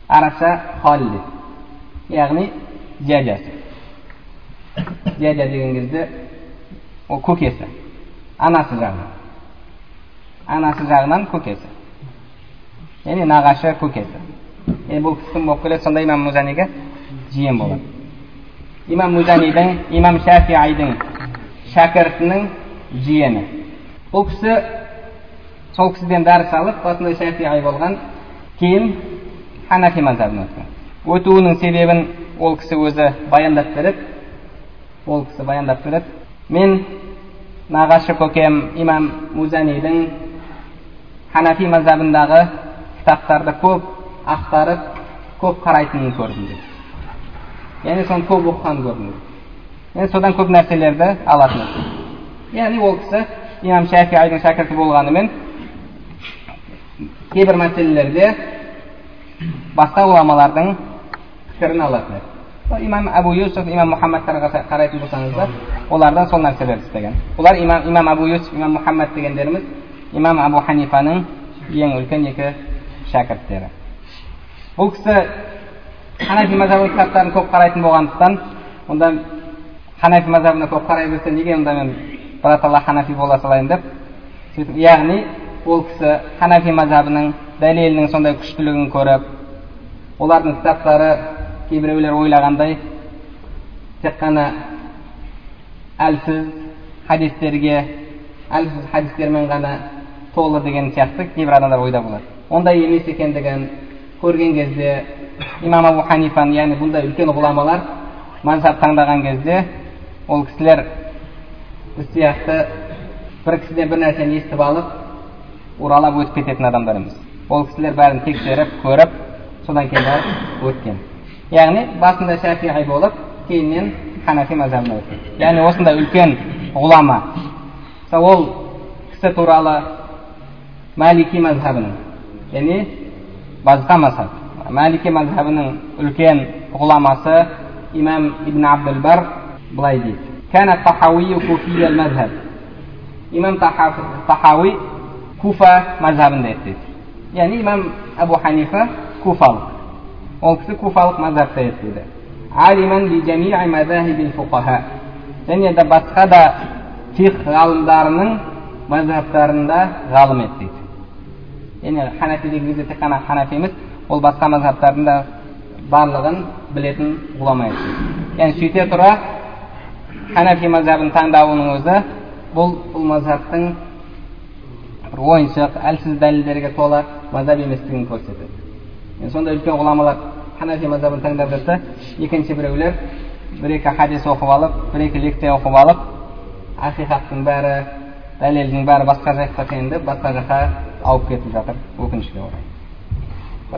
арабша халид яғни дядясы дядя деген кезде ол көкесі анасы жағынан анасы жағынан көкесі яғни нағашы көкесі енді бұл кісі болып келеді сонда имам музаниге жиен болады имам музанидің имам шафиайдың шәкіртінің жиені. Бұл кісі сол кісіден дәріс алып басында шафиғи болған кейін ханафи мазhabына өткен өтуінің себебін ол кісі өзі баяндап береді ол кісі баяндап береді мен нағашы көкем имам музанидің ханафи мазhabындағы кітаптарды көп ақтарып көп қарайтынын көрдім дейді яғни соны көп оқығанын көрдім содан көп нәрселерді алатын яғни ол кісі имам шафиайдың шәкірті болғанымен кейбір мәселелерде басқа ғұламалардың пікірін алатын имам әбу юсуф имам мұхаммадтарға қарайтын болсаңыздар олардан сол нәрселерді істеген олар имам, имам әбу юсуф имам мұхаммад дегендеріміз имам әбу ханифаның ең үлкен екі шәкірттері бұл кісі ханафи кітаптарын көп қарайтын болғандықтан онда ханафи мазhabына көп қарай берсе неге онда мен біратала ханафи бола салайын деп сөйтіп яғни ол кісі ханафи мазhabының дәлелінің сондай күштілігін көріп олардың кітаптары кейбіреулер ойлағандай тек қана әлсіз хадистерге әлсіз хадистермен ғана толы деген сияқты кейбір адамдар ойда болады ондай емес екендігін көрген кезде имам абу ханифаны яғни бұндай үлкен ғұламалар мансап таңдаған кезде ол кісілер біз сияқты бір кісіден бір нәрсені естіп алып уралап өтіп кететін адамдар емес ол кісілер бәрін тексеріп көріп содан кейін барып өткен. Яғни басында шафиғи болып кейіннен ханафи мазхабына өтті яғни осындай үлкен ғұлама. Мысалы ол кісі туралы малики мазхабының яғни басқа мазхаб. Малики мазхабының үлкен ғұламасы имам ибн абдулбар былай дейді. Имам тахауи куфа мазхабында еді дейді. Яғни имам әбу ханифа куфалық. Ол кісі куфалық мазхабта еді дейді. Және де басқа да фих ғалымдарының мазхабтарында ғалым еді дейді. Яғни ханафи деген кезде тек қана ханафи емес ол басқа мазхабтардың да барлығын білетін ғұлама еді. Яғни сөйте тұра ханафи мазхабын таңдауының өзі бұл бұл мазхабтың бір ойыншық әлсіз дәлелдерге толы мазхаб еместігін көрсетеді. Енді сондай үлкен ғұламалар ханафи мазхабын таңдап жатса екінші біреулер бір екі хадис оқып алып бір екі лекция оқып алып ақиқаттың бәрі дәлелдің бәрі басқа жаққа деп басқа жаққа ауып кетіп жатыр өкінішке орай.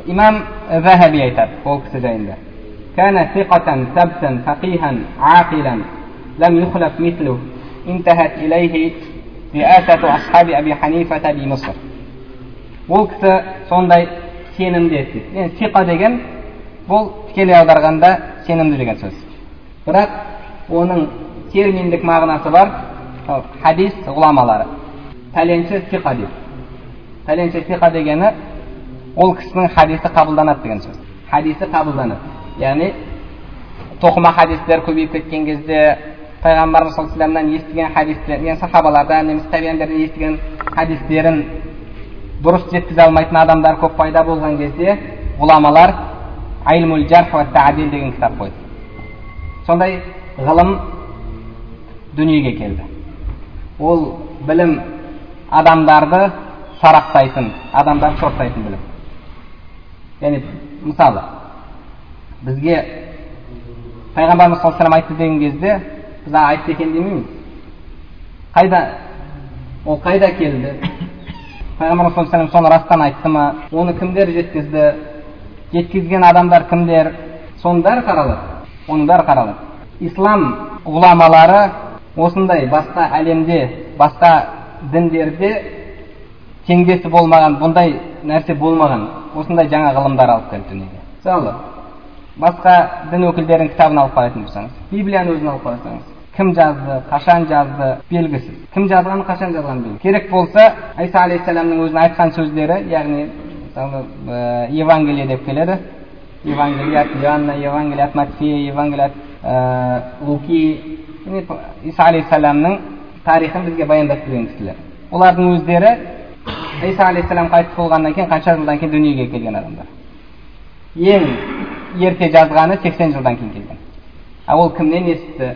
Имам захаби айтады ол кісі жайында. كان ثقة ثبتا فقيها عاقلا لم يخلف مثله انتهت إليه رئاسة أصحاب أبي حنيفة بمصر ол кісі сондай сенімді еді енді сиқа деген бұл тікелей аударғанда сенімді деген сөз бірақ оның терминдік мағынасы бар хадис ғұламалары пәленші сиқа дейді пәленші сиқа дегені ол кісінің хадисі қабылданады деген сөз хадисі қабылданады яғни тоқыма хадистер көбейіп кеткен кезде пайғамбарымыз саллаллаху алейhi естіген хадистер яғни сахабалардан немесе табиандерден естіген хадистерін дұрыс жеткізе алмайтын адамдар көп пайда болған кезде ғұламалар деген кітап қойды сондай ғылым дүниеге келді ол білім адамдарды сараптайтын адамдарды сұрыптайтын білім яғни мысалы бізге пайғамбарымыз саллаллаху айтты деген кезде біз айтты екен демейміз қайда ол қайда келді пайғамбарымыз саллаллаху соны растан айтты ма оны кімдер жеткізді жеткізген адамдар кімдер соның бәрі қаралады оның бәрі қаралады ислам ғұламалары осындай басқа әлемде басқа діндерде теңдесі болмаған бұндай нәрсе болмаған осындай жаңа ғылымдар алып келді дүниеге мысалы басқа дін өкілдерінің кітабын алып қарайтын болсаңыз библияны өзін алып қарасаңыз кім жазды қашан жазды белгісіз кім жазған қашан жазған белгісіз керек болса айса алейхисаламның өзінің айтқан сөздері яғни мысалы евангелие деп келеді евангелият иоанна евангелият матфей евангелият луки иса алейхисаламның тарихын бізге баяндап берген кісілер олардың өздері иса алейхисалам қайтыс болғаннан кейін қанша жылдан кейін дүниеге келген адамдар ең ерте жазғаны сексен жылдан кейін келген ал ол кімнен естіді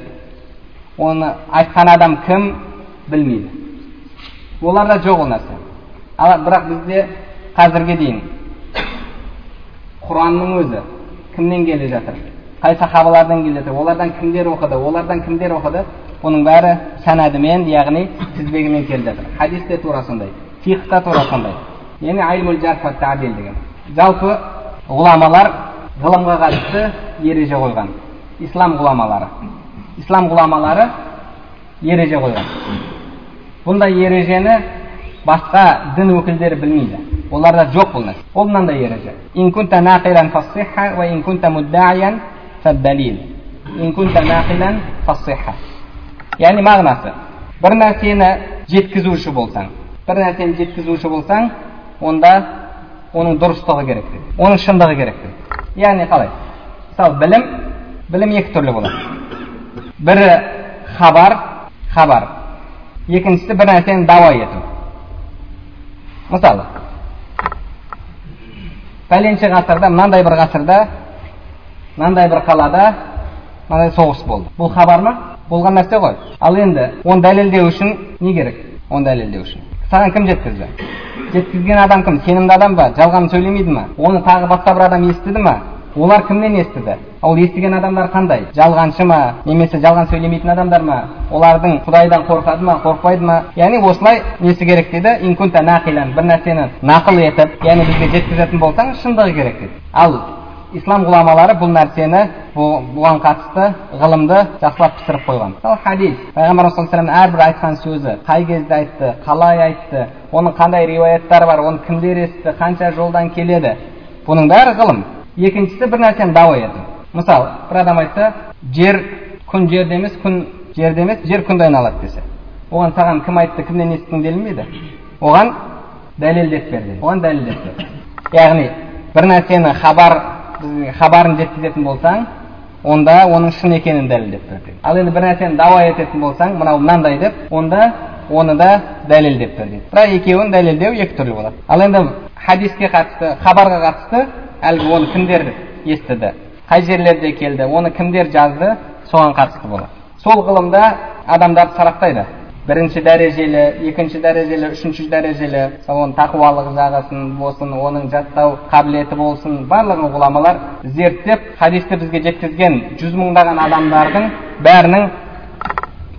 оны айтқан адам кім білмейді оларда жоқ ол нәрсе ал бірақ бізде қазірге дейін құранның өзі кімнен келе жатыр қай сахабалардан келе жатыр олардан кімдер оқыды олардан кімдер оқыды бұның бәрі сәнәдімен яғни тізбегімен келіп жатыр хадис те тура сондай фих та тура сондай деген жалпы ғұламалар ғылымға қатысты ереже қойған ислам ғұламалары ислам ғұламалары ереже қойған бұндай ережені басқа дін өкілдері білмейді оларда жоқ бұл нәрсе ол мынандай ереже яғни мағынасы бір нәрсені жеткізуші болсаң бір нәрсені жеткізуші болсаң онда оның дұрыстығы керек оның шындығы керек яғни қалай мысалы білім білім екі түрлі болады бірі хабар хабар екіншісі бір нәрсені дауа ету мысалы пәленше ғасырда мынандай бір ғасырда мынандай бір қалада мынандай соғыс болды. Бұл хабар ма? Болған нәрсе ғой. Ал енді оны дәлелдеу үшін не керек? Оны дәлелдеу үшін. Саған кім жеткізді? Жеткізген адам кім? Сенімді адам ба? Жалған сөйлемейді ма оны тағы басқа бір адам естіді ма олар кімнен естіді? Ол естіген адамдар қандай? Жалғаншы ма? Немесе жалған сөйлемейтін адамдар ма? Олардың құдайдан қорқады ма қорықпайды ма? Яғни осылай несі керек дейді бір нәрсені нақыл етіп яғни бізге жеткізетін болсаң шындығы керек дейді ал ислам ғұламалары бұл нәрсені бұған қатысты ғылымды жақсылап пісіріп қойған. Мысалы хадис пайғамбарымыз саллаллаху әрбір айтқан сөзі қай кезде айтты қалай айтты оның қандай риуаяттары бар оны кімдер естіді қанша жолдан келеді? Бұның бәрі ғылым. Екіншісі бір нәрсені дауа ету мысалы бір адам айтса жер күн жерде емес күн жерде емес жер күнде айналады десе оған саған кім айтты кімнен естідің делінбейді оған дәлелдеп бер дейді оған дәлелдеп бер яғни бір нәрсені хабар хабарын жеткізетін болсаң онда оның шын екенін дәлелдеп бер ал енді бір нәрсені дауа ететін болсаң мынау мынандай деп онда оны да дәлелдеп бер дейді бірақ екеуін дәлелдеу екі түрлі болады ал енді хадиске қатысты хабарға қатысты әлгі оны кімдер естіді қай жерлерде келді оны кімдер жазды соған қатысты болады сол ғылымда адамдар сараптайды бірінші дәрежелі екінші дәрежелі үшінші дәрежелі оның тақуалық жағасын болсын оның жаттау қабілеті болсын барлығын ғұламалар зерттеп хадисті бізге жеткізген жүз мыңдаған адамдардың бәрінің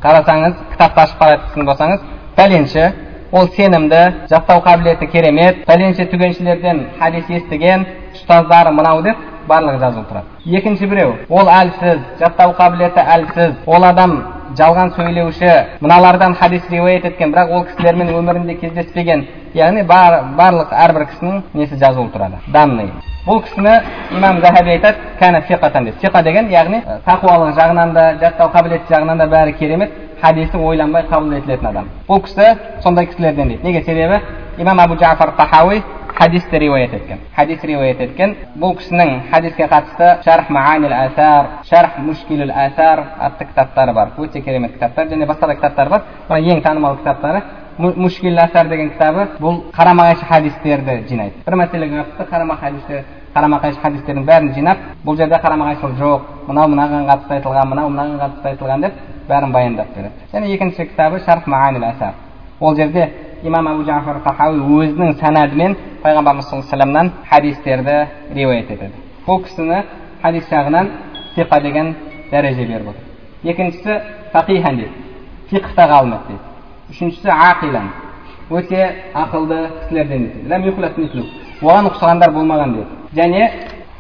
қарасаңыз кітапты ашып қарайтын болсаңыз пәленші ол сенімді жаттау қабілеті керемет пәленше түгеншілерден хадис естіген ұстаздары мынау деп барлығы жазылып тұрады екінші біреу ол әлсіз жаттау қабілеті әлсіз ол адам жалған сөйлеуші мыналардан хадис риуаят еткен бірақ ол кісілермен өмірінде кездеспеген яғни бар, барлық әрбір кісінің несі жазылып тұрады данный бұл кісіні имам захаби айтады кәна фиқатан деп. Фиқа деген яғни тақуалық жағынан да жаттау қабілеті жағынан да бәрі керемет хадисті ойланбай қабыл етілетін адам. Бұл кісі сондай кісілерден дейді. Неге? Себебі имам абу жафар тахауи хадисті риуаят еткен хадис риуаят еткен бұл кісінің хадиске қатысты шарх маанил асар шарх мушкилул асар атты кітаптары бар өте керемет кітаптар және басқа да кітаптар бар бірақ ең танымал кітаптары мушкил асар деген кітабы бұл қарама қайшы хадистерді жинайды бір мәселеге қатысты қарама хадистер қарама қайшы хадистердің бәрін жинап бұл жерде қарама қайшылық жоқ мынау мынаған қатысты айтылған мынау мынаған қатысты айтылған деп бәрін баяндап береді және екінші кітабы шарх маанил асар ол жерде имам абу жафар тахауи өзінің санадымен пайғамбарымыз саллаллаху алейhi хадистерді риуаят етеді бұл кісіні хадис жағынан сиқа деген дәреже беріп отыр екіншісі фақихан дейді фиқхта ғалым дейді үшіншісі ақилан өте ақылды кісілерден дейді оған ұқсағандар болмаған дейді және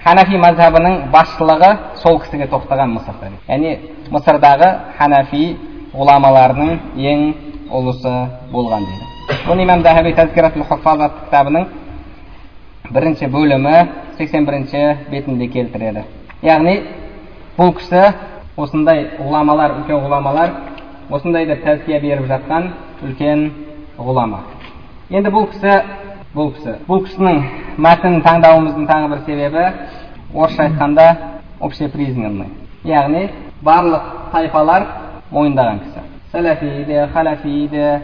ханафи мазхабының басшылығы сол кісіге тоқтаған мысырда яғни мысырдағы ханафи ғұламаларының ең ұлысы болған дейді бұны имам захаби тәзкиратул хуфаз атты кітабының бірінші бөлімі 81 бірінші бетінде келтіреді. Яғни бұл кісі осындай ғұламалар үлкен ғұламалар осындай деп тәзкия беріп жатқан үлкен ғұлама. Енді бұл кісі бұл кісі. Бұл кісінің мәтінін таңдауымыздың тағы бір себебі орысша айтқанда общепризнанный. Яғни барлық тайпалар мойындаған кісі. Сәләфи де халяфи де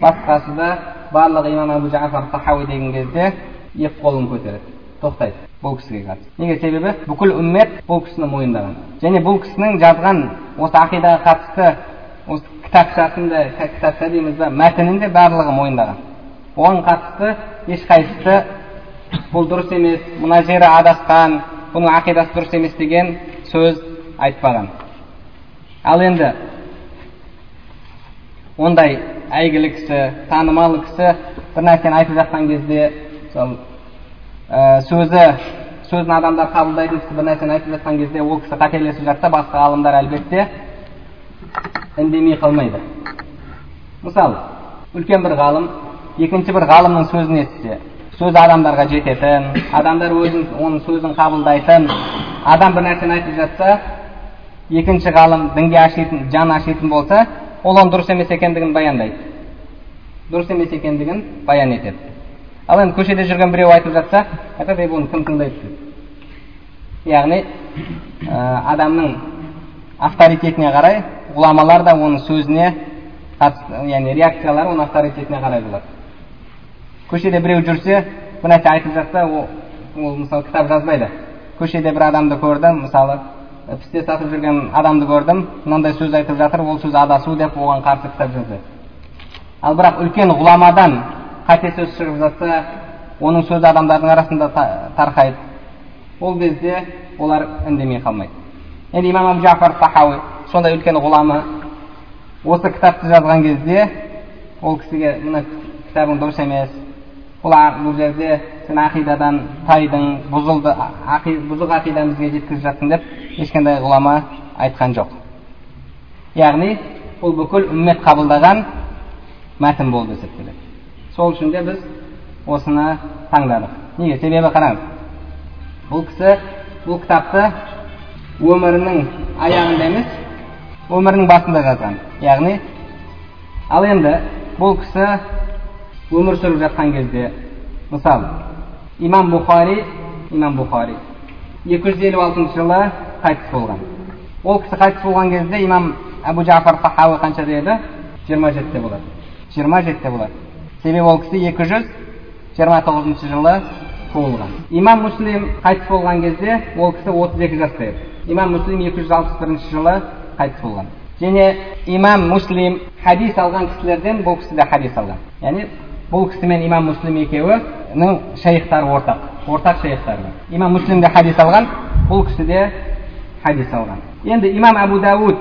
басқасы да барлығы имам абу жафар тахауи деген кезде екі қолын көтереді тоқтайды бұл кісіге қатысты неге себебі бүкіл үммет бұл кісіні мойындаған және бұл кісінің жазған осы ақидаға қатысты осы кітапшасында кітапша дейміз ба мәтінін де барлығы мойындаған оған қатысты ешқайсысы бұл дұрыс емес мына жері адасқан бұның ақидасы дұрыс емес деген сөз айтпаған ал енді ондай әйгілі кісі танымал кісі бір нәрсені айтып жатқан кезде мысалы ә, сөзі сөзін адамдар қабылдайтын кісі бір нәрсені айтып жатқан кезде ол кісі қателесіп жатса басқа ғалымдар әлбетте үндемей қалмайды. Мысалы үлкен бір ғалым екінші бір ғалымның сөзін естісе сөзі адамдарға жететін адамдар өзін оның сөзін қабылдайтын адам бір нәрсені айтып жатса екінші ғалым дінге ашитын жан ашитын болса ол оның дұрыс емес екендігін баяндайды. Дұрыс емес екендігін баян етеді. Ал енді көшеде жүрген біреу айтып жатса айтады ей бұны кім тыңдайды? дейді яғни ә, адамның авторитетіне қарай ғұламалар да оның сөзіне яғни реакциялары оның авторитетіне қарай болады. Көшеде біреу жүрсе бір нәрсе айтып жатса ол, ол мысалы кітап жазбайды. Көшеде бір адамды көрді мысалы пісте сатып жүрген адамды көрдім. Мынандай сөз айтып жатыр ол сөз адасу деп оған қарсы кітап жазды. Ал бірақ үлкен ғұламадан қате сөз шығып жатса оның сөзі адамдардың арасында тарқайды. Ол кезде олар үндемей қалмайды. Енді имам жафар сахауи сондай үлкен ғұлама осы кітапты жазған кезде ол кісіге мына кітабың дұрыс емес бұл бұл жерде сен ақидадан тайдың бұзылды бұзық бізге жеткізіп жатсың деп ешқандай ғұлама айтқан жоқ яғни бұл бүкіл үммет қабылдаған мәтін болды есептеледі сол үшін де біз осыны таңдадық неге себебі қараңыз бұл кісі бұл кітапты өмірінің аяғында емес өмірінің басында жазған яғни ал енді бұл кісі өмір сүріп жатқан кезде мысалы имам бұхари имам бұхари 256 жылы қайтыс болған ол кісі қайтыс болған кезде имам әбу жафар тахауи қаншада еді жиырма жетіде болады жиырма жетіде болады себебі ол кісі екі жүз жиырма тоғызыншы жылы туылған имам муслим қайтыс болған кезде ол кісі отыз екі жаста еді имам муслим екі жүз алпыс бірінші жылы қайтыс болған және имам муслим хадис алған кісілерден бұл кісі де хадис алған яғни бұл кісі мен имам муслим екеуінің шейхтары ортақ ортақ шейхтары имам муслим де хадис алған бұл кісі де хадис алған енді имам әбу дауд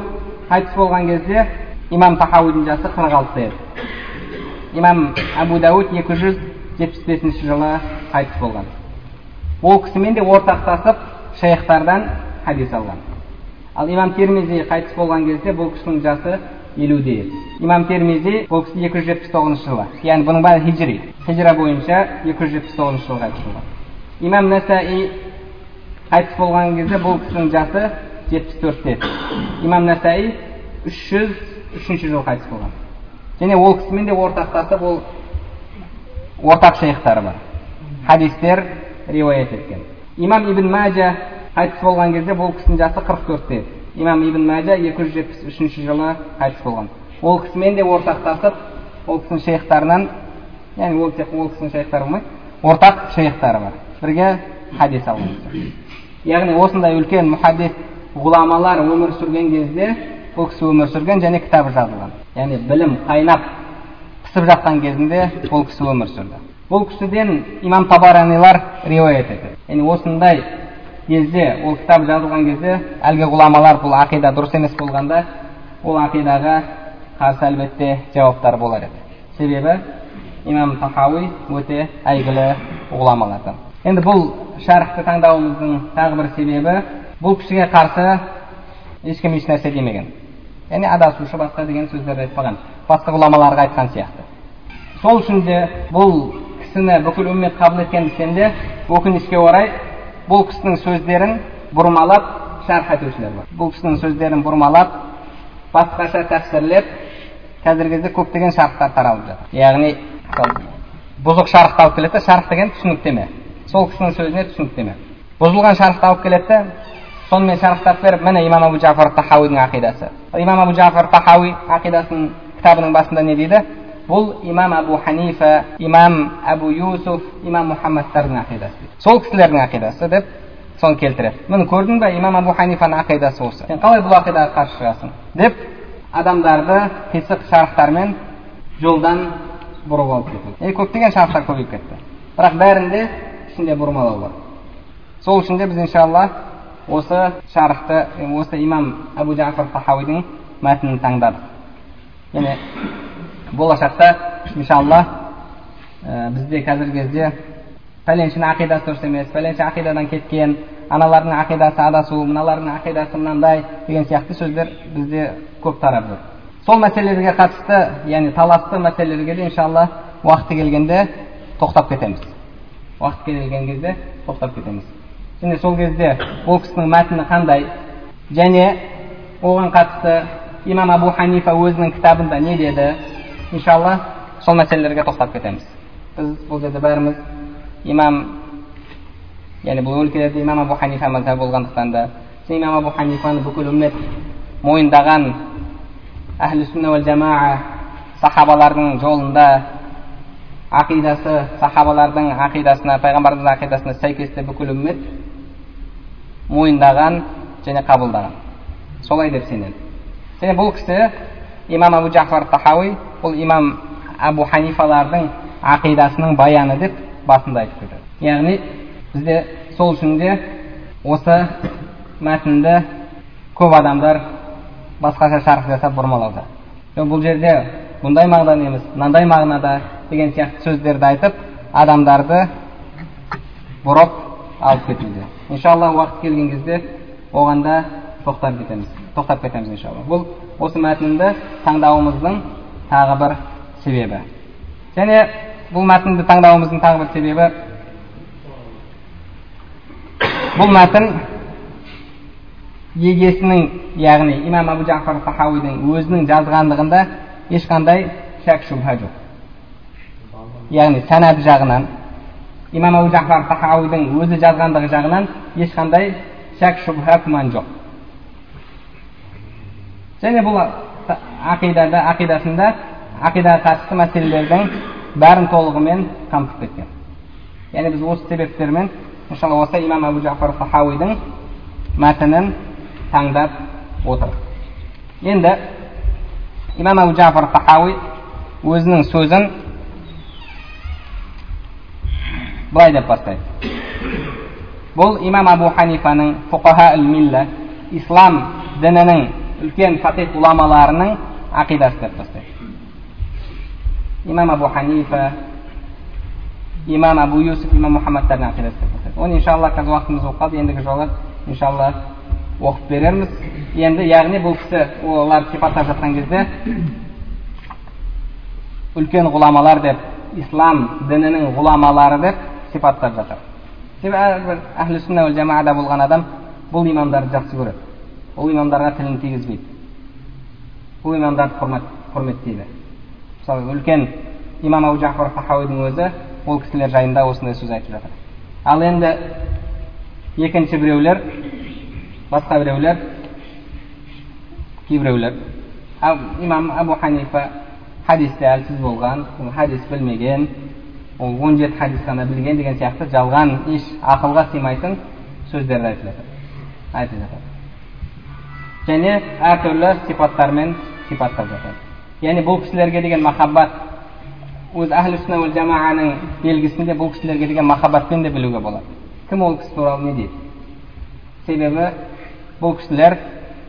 қайтыс болған кезде имам тахауидің жасы қырық алтыда еді имам әбу дауд екі жүз жетпіс бесінші жылы қайтыс болған ол кісімен де ортақтасып шейхтардан хадис алған ал имам термизи қайтыс болған кезде бұл кісінің жасы елуде еді имам термизи бұл кісі екі жүз жетпіс тоғызыншы жылы яғни бұның бәрі хижри хижра бойынша екі жүз жетпіс тоғызыншы жылы қайтыс болған имам насаи қайтыс болған кезде бұл кісінің жасы жетпіс төртте имам насаи үш жүз үшінші жылы қайтыс болған және ол кісімен де ортақтасып ол ортақ шейхтары бар хадистер риуаят еткен имам ибн мажа қайтыс болған кезде бұл кісінің жасы қырық төртте имам ибн мажа екі жүз жетпіс үшінші жылы қайтыс болған ол кісімен де ортақтасып ол кісінің шейхтарынан яғни ол тек ол кісінің шейхтары болмайды ортақ шейхтары бар бірге хадис алған яғни осындай үлкен мұхаддис ғұламалар өмір сүрген кезде бұл кісі өмір сүрген және кітабы жазылған. Яғни білім қайнап пісіп жатқан кезінде бұл кісі өмір сүрді. Бұл кісіден имам табаранилар риуаят етеді. Яғни осындай кезде ол кітап жазылған кезде әлгі ғұламалар бұл ақида дұрыс емес болғанда ол ақидаға қарсы әлбетте жауаптар болар еді. Себебі имам тахауи өте әйгілі ғұламалардан. Енді бұл шархты таңдауымыздың тағы бір себебі бұл кісіге қарсы ешкім еш нәрсе демеген яғни адасушы басқа деген сөздерді айтпаған басқа ғұламаларға айтқан сияқты сол үшін де бұл кісіні бүкіл үммет қабыл еткен десем де өкінішке орай бұл кісінің сөздерін бұрмалап шарх етушілер бар бұл кісінің сөздерін бұрмалап басқаша тәпсірлеп қазіргі кезде көптеген шархтар таралып жатыр яғни бұзық шархты алып келеді да шарх деген түсініктеме сол кісінің сөзіне түсініктеме. Бұзылған шархты алып келеді да сонымен шархтап беріп міне имам абу жафар тахауидің ақидасы. Имам абу жафар тахауи ақидасының кітабының басында не дейді? Бұл имам абу ханифа имам әбу юсуф имам мұхаммадтардың ақидасы дейді. Сол кісілердің ақидасы деп соны келтіреді. Міне көрдің ба имам абу ханифаның ақидасы осы сен қалай бұл ақидаға қарсы шығасың? Деп адамдарды қисық шарықтармен жолдан бұрып алып кетеді. Көптеген шарықтар көбейіп кетті. Бірақ бәрінде бұрмалау бар сол үшін де біз иншалла осы шарықты осы имам әбу жафар тахауидің мәтінін таңдадық және болашақта иншалла ә, бізде қазіргі кезде пәленшенің ақидасы дұрыс емес пәленше ақидадан кеткен аналардың ақидасы адасу мыналардың ақидасы мынандай деген сияқты сөздер бізде көп тарап жүр сол мәселелерге қатысты яғни таласты мәселелерге де иншалла уақыты келгенде тоқтап кетеміз уақыт келген кезде тоқтап кетеміз. Және сол кезде ол кісінің мәтіні қандай? Және оған қатысты имам абу ханифа өзінің кітабында не деді? Иншалла сол мәселелерге тоқтап кетеміз. Біз бұл жерде бәріміз имам яғни бұл өлкелерде имам абу ханифа мазхабы болғандықтан да имам абу ханифаны бүкіл үммет мойындаған әхлі сүнна уәл жамаа сахабалардың жолында ақидасы сахабалардың ақидасына пайғамбарымыздың ақидасына сәйкесте бүкіл үммет мойындаған және қабылдаған солай деп сенеді және бұл кісі имам абу жафар тахауи бұл имам әбу ханифалардың ақидасының баяны деп басында айтып кетеді яғни бізде сол үшін де осы мәтінді көп адамдар басқаша шарх жасап бұрмалауда бұл жерде бұндай мағынада емес мынандай мағынада деген сияқты сөздерді айтып адамдарды бұрып алып кетуде иншалла уақыт келген кезде оған да тоқтап кетеміз тоқтап кетеміз иншалла бұл осы мәтінді таңдауымыздың тағы бір себебі және бұл мәтінді таңдауымыздың тағы бір себебі бұл мәтін егесінің яғни имам абу жафар сахауидің өзінің жазғандығында ешқандай шәк шубха жоқ яғни сәнәд жағынан имам абу жафар сахауидің өзі жазғандығы жағынан ешқандай шәк шубха күмән жоқ және бұл ақидада ақидасында ақидаға қатысты мәселелердің бәрін толығымен қамтып кеткен яғни біз осы себептермен иншалла осы имам абу жафар сахауидің мәтінін таңдап отыр енді имам абу жафар сахауи өзінің сөзін былай деп бастайды бұл имам абу ханифаның фуқаха милла ислам дінінің үлкен фатих ғұламаларының ақидасы деп бастайды имам абу ханифа имам абу юсуф имам мұхаммадтардың ақидасы деп бастайды оны иншалла қазір уақытымыз болып қалды ендігі жолы иншалла оқып берерміз енді яғни бұл кісі олар сипаттап жатқан кезде үлкен ғұламалар деп ислам дінінің ғұламалары деп сипаттап жатыр себебі әрбір жамаада болған адам бұл имамдарды жақсы көреді ол имамдарға тілін тигізбейді бұл имамдарды құрмет, құрметтейді мысалы үлкен имам абу жафар сахауидің өзі ол кісілер жайында осындай сөз айтып жатыр ал енді екінші біреулер басқа біреулер кейбіреулер имам абу ханифа хадисте әлсіз болған хадис білмеген ол он жеті хадис қана білген деген сияқты жалған еш ақылға сыймайтын сөздерді айтып жатыр айтып жатыр және әртүрлі сипаттармен сипаттап жатады яғни бұл кісілерге деген махаббат өз әхлі сүнна жамааның белгісінде бұл кісілерге деген махаббатпен де білуге болады кім ол кісі туралы не дейді себебі бұл кісілер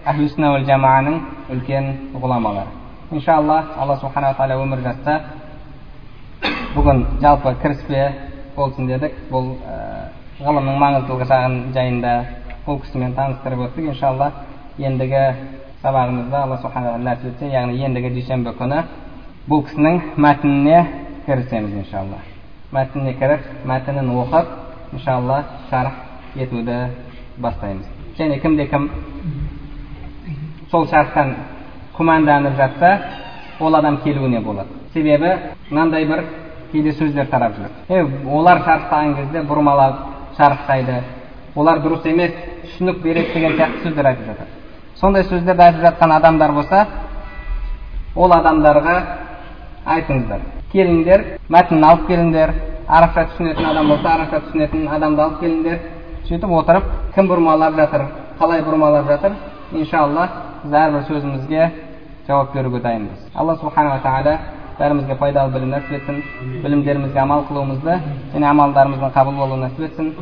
жамааның үлкен ғұламалары иншалла алла субханала тағала өмір жазса бүгін жалпы кіріспе болсын дедік бұл ә, ғылымның маңыздылығы жағын жайында бұл кісімен таныстырып өттік иншалла ендігі сабағымызда алла субхана нәсіп етсе яғни ендігі дүйсенбі күні бұл кісінің мәтініне кірісеміз иншалла мәтініне кіріп мәтінін оқып иншалла шарх етуді бастаймыз және кімде кім сол шархтан күмәнданып жатса ол адам келуіне болады себебі мынандай бір кейде сөздер тарап жүреді е олар шарықтаған кезде бұрмалап шарықтайды олар дұрыс емес түсінік береді деген сияқты сөздер айтып жатыр сондай сөздерді айтып жатқан адамдар болса ол адамдарға айтыңыздар келіңдер мәтінін алып келіңдер арабша түсінетін адам болса арабша түсінетін адамды алып келіңдер сөйтіп отырып кім бұрмалап жатыр қалай бұрмалап жатыр иншалла әрбір сөзімізге жауап беруге дайынбыз. Алла субханала тағала бәрімізге пайдалы білім нәсіп етсін білімдерімізге амал қылуымызды және амалдарымыздың қабыл болуын нәсіп етсін.